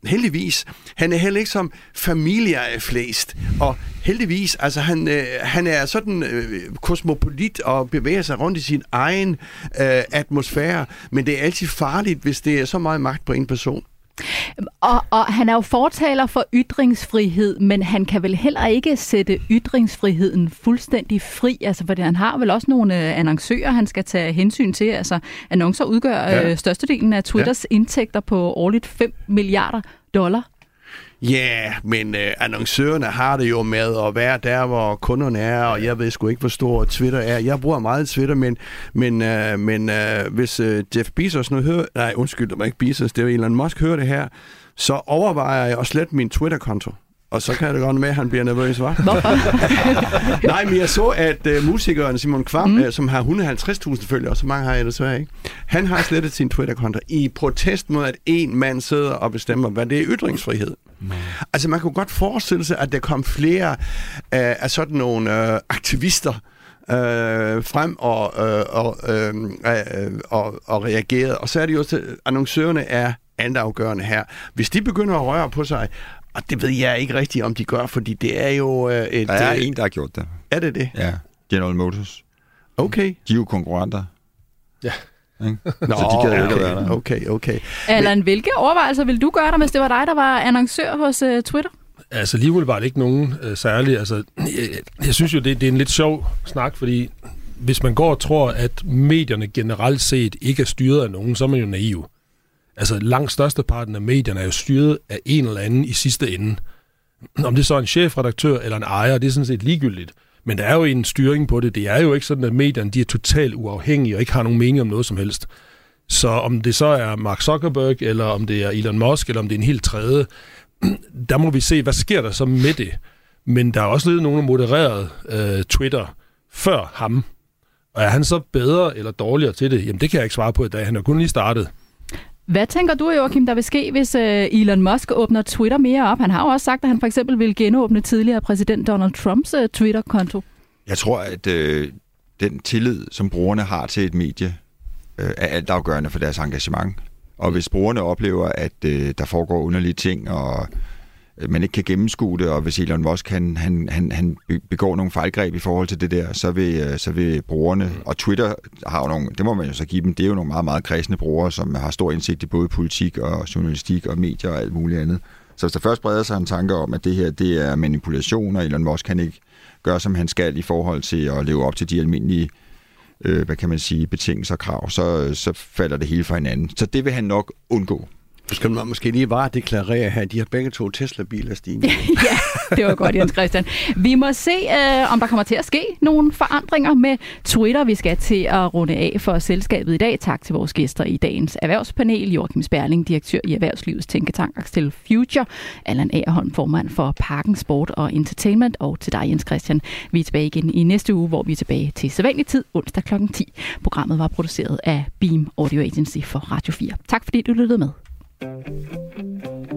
heldigvis. Han er heller ikke som familier er flest. Og heldigvis, altså han, øh, han er sådan øh, kosmopolit og bevæger sig rundt i sin egen øh, atmosfære. Men det er altid farligt, hvis det er så meget magt på en person. Og, og han er jo fortaler for ytringsfrihed, men han kan vel heller ikke sætte ytringsfriheden fuldstændig fri, altså fordi han har vel også nogle øh, annoncører, han skal tage hensyn til. Altså annoncer udgør ja. øh, størstedelen af Twitters ja. indtægter på årligt 5 milliarder dollar. Ja, yeah, men øh, annoncørerne har det jo med at være der, hvor kunderne er, og jeg ved sgu ikke, hvor stor Twitter er. Jeg bruger meget Twitter, men, men, øh, men øh, hvis øh, Jeff Bezos nu hører... Nej, undskyld, det var ikke Bezos, det var Elon Musk hører det her, så overvejer jeg at slette min Twitter-konto. Og så kan det godt med, at han bliver nervøs? Hvorfor? [LAUGHS] Nej, men jeg så, at uh, musikeren Simon Kvam, mm. uh, som har 150.000 følgere, så mange har jeg desværre ikke, han har slettet sin Twitter-konto i protest mod, at en mand sidder og bestemmer, hvad det er ytringsfrihed. Mm. Altså, man kunne godt forestille sig, at der kom flere uh, af sådan nogle uh, aktivister, øh, frem og, øh, og, øh, øh, og, og reageret. Og så er det jo, at annoncørerne er altafgørende her. Hvis de begynder at røre på sig, og det ved jeg ikke rigtigt, om de gør, fordi det er jo øh, et... Der er øh, en, der har gjort det. Er det det? Ja, General Motors. Okay. De er jo konkurrenter. Ja. Ikke? [LAUGHS] Nå, Så de kan jo ikke okay, være der. okay, okay. Allan, hvilke overvejelser vil du gøre dig, hvis det var dig, der var annoncør hos uh, Twitter? Altså alligevel var det ikke nogen øh, særlig. Altså, jeg, jeg synes jo, det, det er en lidt sjov snak, fordi hvis man går og tror, at medierne generelt set ikke er styret af nogen, så er man jo naiv. Altså langt størsteparten af medierne er jo styret af en eller anden i sidste ende. Om det så er en chefredaktør eller en ejer, det er sådan set ligegyldigt. Men der er jo en styring på det. Det er jo ikke sådan, at medierne de er totalt uafhængige og ikke har nogen mening om noget som helst. Så om det så er Mark Zuckerberg, eller om det er Elon Musk, eller om det er en helt tredje, [CLEARS THROAT] der må vi se, hvad sker der så med det. Men der er også lidt nogen, der modereret øh, Twitter før ham. Og er han så bedre eller dårligere til det? Jamen det kan jeg ikke svare på i dag. Han er kun lige startet. Hvad tænker du, Joachim, der vil ske, hvis øh, Elon Musk åbner Twitter mere op? Han har jo også sagt, at han for eksempel vil genåbne tidligere præsident Donald Trumps øh, Twitter-konto. Jeg tror, at øh, den tillid, som brugerne har til et medie, øh, er altafgørende for deres engagement. Og hvis brugerne oplever, at øh, der foregår underlige ting, og man ikke kan gennemskue det, og hvis Elon Musk han, han, han, han begår nogle fejlgreb i forhold til det der, så vil, øh, så vil brugerne, og Twitter har jo nogle, det må man jo så give dem, det er jo nogle meget, meget kredsende brugere, som har stor indsigt i både politik og journalistik og medier og alt muligt andet. Så hvis der først breder sig en tanke om, at det her det er manipulation, og Elon Musk kan ikke gøre, som han skal i forhold til at leve op til de almindelige øh, hvad kan man sige, betingelser og krav, så, så falder det hele fra hinanden. Så det vil han nok undgå. Nu skal man måske lige bare deklarere her, at de har begge to Tesla-biler, Stine. [LAUGHS] ja, det var godt, Jens Christian. Vi må se, øh, om der kommer til at ske nogle forandringer med Twitter. Vi skal til at runde af for selskabet i dag. Tak til vores gæster i dagens erhvervspanel. Joachim Sperling, direktør i Erhvervslivets Tænketank Axel Future. Allan Aarholm, formand for Parken Sport og Entertainment. Og til dig, Jens Christian. Vi er tilbage igen i næste uge, hvor vi er tilbage til sædvanlig tid, onsdag kl. 10. Programmet var produceret af Beam Audio Agency for Radio 4. Tak fordi du lyttede med. うん。